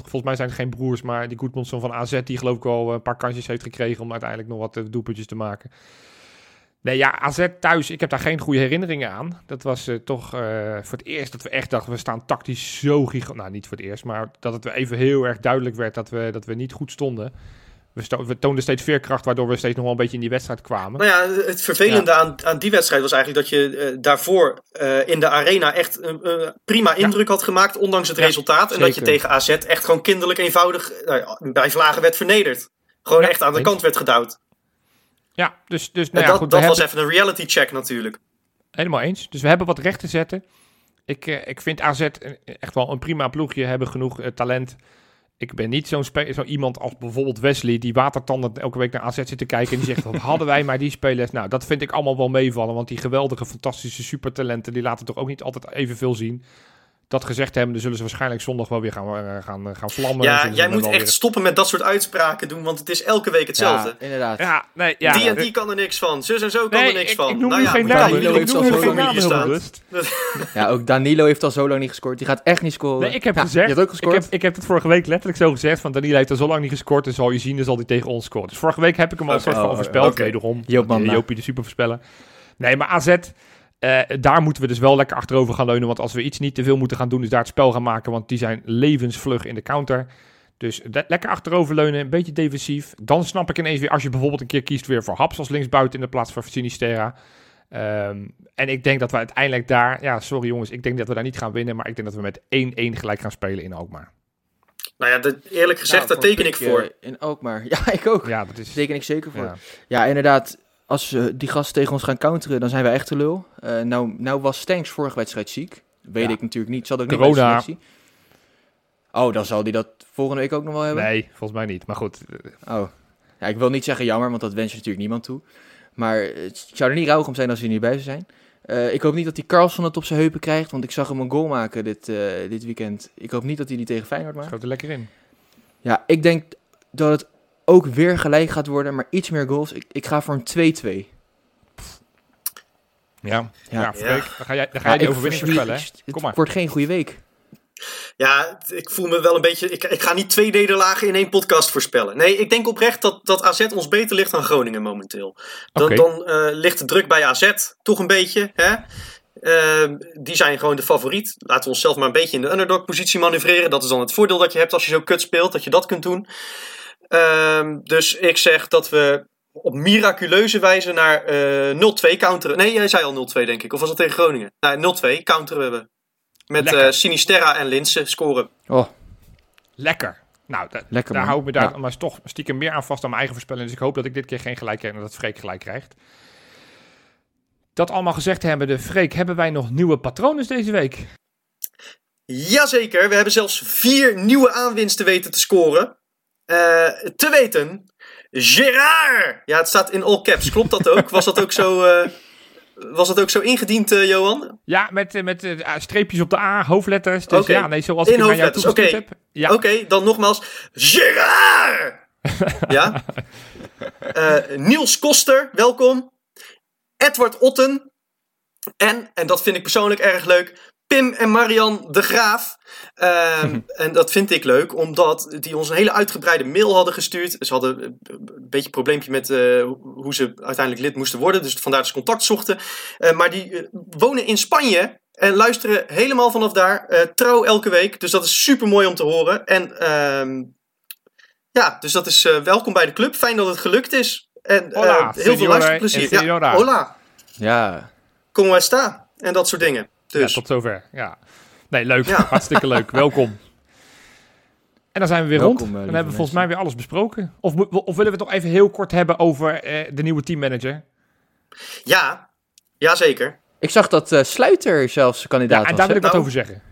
volgens mij zijn het geen broers, maar die Goedmundsson van AZ, die geloof ik wel een paar kansjes heeft gekregen om uiteindelijk nog wat doelpuntjes te maken. Nee, ja, AZ thuis, ik heb daar geen goede herinneringen aan. Dat was eh, toch eh, voor het eerst dat we echt dachten, we staan tactisch zo gigantisch. Nou, niet voor het eerst, maar dat het even heel erg duidelijk werd dat we, dat we niet goed stonden. We, sto- we toonden steeds veerkracht, waardoor we steeds nog wel een beetje in die wedstrijd kwamen. Nou ja, het vervelende aan, aan die wedstrijd was eigenlijk dat je eh, daarvoor in de arena echt een prima indruk had gemaakt, ondanks het Ja, resultaat. En dat je tegen AZ echt gewoon kinderlijk eenvoudig bij vlagen werd vernederd. Gewoon echt aan de kant werd gedouwd. Ja, dus, dus nou ja, dat, goed, dat was hebben- even een reality check natuurlijk. Helemaal eens. Dus we hebben wat recht te zetten. Ik, eh, ik vind AZ echt wel een prima ploegje. Hebben genoeg eh, talent. Ik ben niet zo'n zo iemand als bijvoorbeeld Wesley... die watertanden elke week naar AZ zit te kijken... en die zegt, wat hadden wij maar die spelers. Nou, dat vind ik allemaal wel meevallen... want die geweldige, fantastische supertalenten... die laten toch ook niet altijd evenveel zien. Dat gezegd hebben, dan zullen ze waarschijnlijk zondag wel weer gaan, eh, gaan, eh, gaan vlammen. Ja, jij moet echt weer- stoppen met dat soort uitspraken doen, want het is elke week hetzelfde. Ja, inderdaad. Ja, nee, ja. die en die kan er niks van. Zus en zo kan Nee, er niks ik, van. ik noem nou ja, geen daar Danilo heeft al zo lang niet. Ja, ook Danilo heeft al zo lang niet gescoord. Die gaat echt niet scoren. Nee, ik heb Ja, gezegd, Je hebt ook ik gescoord. heb, ik heb het vorige week letterlijk zo gezegd, van Danilo heeft er zo lang niet gescoord, en zal je zien, dan zal hij tegen ons scoren. Dus vorige week heb ik hem al een soort van Oh, voorspeld, oké. wederom. Eh. Jopie de supervoorspeller. Nee, maar AZ, eh, daar moeten we dus wel lekker achterover gaan leunen, want als we iets niet te veel moeten gaan doen, is daar het spel gaan maken, want die zijn levensvlug in de counter. Dus le- lekker achterover leunen, een beetje defensief. Dan snap ik ineens weer, als je bijvoorbeeld een keer kiest weer voor Haps als linksbuiten in de plaats van Sinisterra. Ehm, en ik denk dat we uiteindelijk daar, ja, sorry jongens, ik denk dat we daar niet gaan winnen, maar ik denk dat we met 1-1 gelijk gaan spelen in Alkmaar. Nou ja, dat, eerlijk gezegd, Nou, daar teken ik voor. eh, In Alkmaar. Ja, ik ook. Ja, dat Daar is. teken ik zeker voor. Ja, Ja. inderdaad. Als eh, die gasten tegen ons gaan counteren, dan zijn we echt te lul. Eh, nou, nou was Stanks vorige wedstrijd ziek. Weet Ja. ik natuurlijk niet. Zat ook niet bij de Corona. selectie. Oh, dan zal hij dat volgende week ook nog wel hebben? Nee, volgens mij niet. Maar goed, eh, Oh. Ja, ik wil niet zeggen jammer, want dat wens je natuurlijk niemand toe. Maar eh, het zou er niet rauwig om zijn als hij niet bij zou zijn. Ik hoop niet dat die Carlson het op zijn heupen krijgt, want ik zag hem een goal maken dit, dit weekend. Ik hoop niet dat hij die tegen Feyenoord maakt. schoot er lekker in. Ja, ik denk dat het ook weer gelijk gaat worden, maar iets meer goals. Ik, ik ga voor een 2-2. Ja, ja. Ja. Freek, dan ga jij, dan ga Ja, jij die overwinning voorspellen, hè? Het Kom maar. wordt geen goede week. Ja, ik voel me wel een beetje. Ik, ik ga niet twee nederlagen in één podcast voorspellen. Nee, ik denk oprecht dat, dat AZ ons beter ligt dan Groningen momenteel. Dan, Oké. dan eh, ligt de druk bij AZ toch een beetje. Hè? Ehm, die zijn gewoon de favoriet. Laten we onszelf maar een beetje in de underdog-positie manoeuvreren. Dat is dan het voordeel dat je hebt als je zo kut speelt, dat je dat kunt doen. Ehm, dus ik zeg dat we op miraculeuze wijze naar eh 0-2 counteren. Nee, jij zei al 0-2 denk ik. Of was dat tegen Groningen? Nee, 0-2 counteren we. Met eh, Sinisterra en Linse scoren. Oh, Lekker. Nou, da- Lekker, daar man. hou ik me daar Ja. maar toch stiekem meer aan vast dan mijn eigen voorspelling. Dus ik hoop dat ik dit keer geen gelijk krijg en dat Freek gelijk krijgt. Dat allemaal gezegd hebbende, Freek, hebben wij nog nieuwe patronen deze week? Jazeker, we hebben zelfs vier nieuwe aanwinsten weten te scoren. Eh, te weten, Gerard! Ja, het staat in all caps. Klopt dat ook? Was dat ook zo, eh, was dat ook zo ingediend, eh, Johan? Ja, met, met eh, streepjes op de A, hoofdletters. Dus ja, nee, zoals In ik hem naar jou hoofdletters, oké. heb. Ja, Oké, dan nogmaals, Gerard! ja? Niels Koster, welkom. Edward Otten. En, en dat vind ik persoonlijk erg leuk, Pim en Marian de Graaf. Ehm, en dat vind ik leuk, omdat die ons een hele uitgebreide mail hadden gestuurd. Ze hadden een beetje een probleempje met eh, hoe ze uiteindelijk lid moesten worden. Dus vandaar dat ze contact zochten. Eh, maar die eh, wonen in Spanje en luisteren helemaal vanaf daar. eh, trouw elke week. Dus dat is super mooi om te horen. En ehm, ja, dus dat is eh, welkom bij de club. Fijn dat het gelukt is. En eh, Hola, heel veel luisterplezier. Ja, hola, Ja, como esta? En dat soort dingen. Dus. ja, tot zover. Ja. Nee, leuk. Ja. Hartstikke leuk. Welkom. En dan zijn we weer Welkom, rond. eh, Dan hebben we volgens mij weer alles besproken. Of, of willen we het nog even heel kort hebben over eh, de nieuwe teammanager? Ja, jazeker. ik zag dat eh, Sluiter zelfs kandidaat Ja, en was. daar wil ik wat Nou. over zeggen.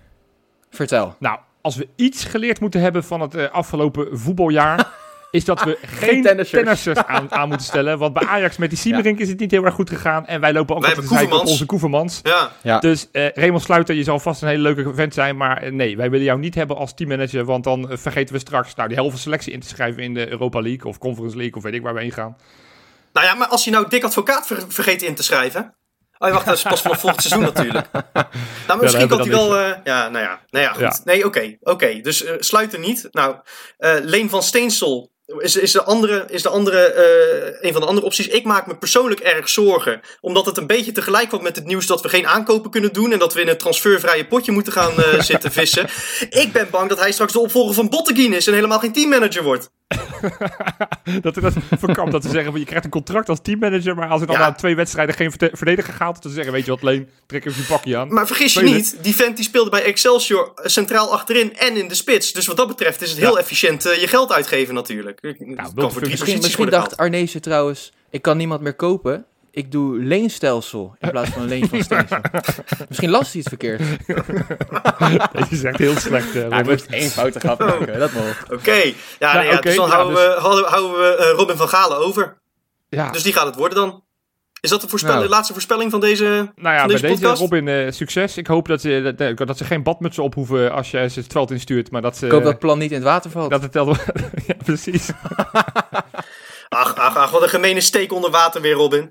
Vertel. Nou, als we iets geleerd moeten hebben van het eh, afgelopen voetbaljaar, is dat we geen tennissers. tennissers aan, aan moeten stellen. Want bij Ajax met die Siemerink is het niet heel erg goed gegaan. En wij lopen ook Wij altijd te op onze Koevermans. Ja. Ja. Dus eh Raymond Sluiter, je zal vast een hele leuke vent zijn. Maar eh, nee, wij willen jou niet hebben als teammanager. Want dan eh, vergeten we straks nou, die helft van selectie in te schrijven in de Europa League of Conference League of weet ik waar we heen gaan. Nou ja, maar als je nou Dick Advocaat ver- vergeet in te schrijven. Oh, je wacht, dat is pas vanaf volgend seizoen natuurlijk. Nou, maar misschien hebben kan hij dan wel... eh, ja, nou ja. Nou ja, goed. Ja. Nee, oké. oké. Dus sluit er niet. Nou, eh, Leen van Steensel is, is, de andere, is de andere, eh, een van de andere opties. Ik maak me persoonlijk erg zorgen. Omdat het een beetje tegelijk kwam met het nieuws dat we geen aankopen kunnen doen. En dat we in het transfervrije potje moeten gaan eh, zitten vissen. Ik ben bang dat hij straks de opvolger van Botteguin is en helemaal geen teammanager wordt. dat we dat dat ze zeggen, je krijgt een contract als teammanager. Maar als er dan Ja. na twee wedstrijden geen verdediger gaat, ze zeggen, weet je wat Leen, trek even je pakje aan. Maar vergis je niet, die vent die speelde bij Excelsior eh, centraal achterin en in de spits. Dus wat dat betreft is het heel efficiënt eh, je geld uitgeven natuurlijk. Het kan wilt voor u drie Misschien, dacht. Arnezen trouwens, ik kan niemand meer kopen. Ik doe leenstelsel in plaats van leen van steensel. Misschien las hij iets verkeerd. Is echt heel slecht, eh, Ja, moest één foute grap maken, dat mag. Oké, ja, Nou, nee, ja, oké, dus dan ja, houden, dus- we, houden, houden we eh, Robin van Galen over. Ja, Dus die gaat het worden dan. Is dat de, voorspel- Nou. de laatste voorspelling van deze... nou ja, van bij deze deze podcast? Robin, eh, succes. Ik hoop dat ze, dat, dat ze geen badmutsen op hoeven als je ze het veld instuurt. Maar dat ze... Ik hoop dat het plan niet in het water valt. dat het telt. ja, precies. Ach, ach, ach, wat een gemene steek onder water weer, Robin.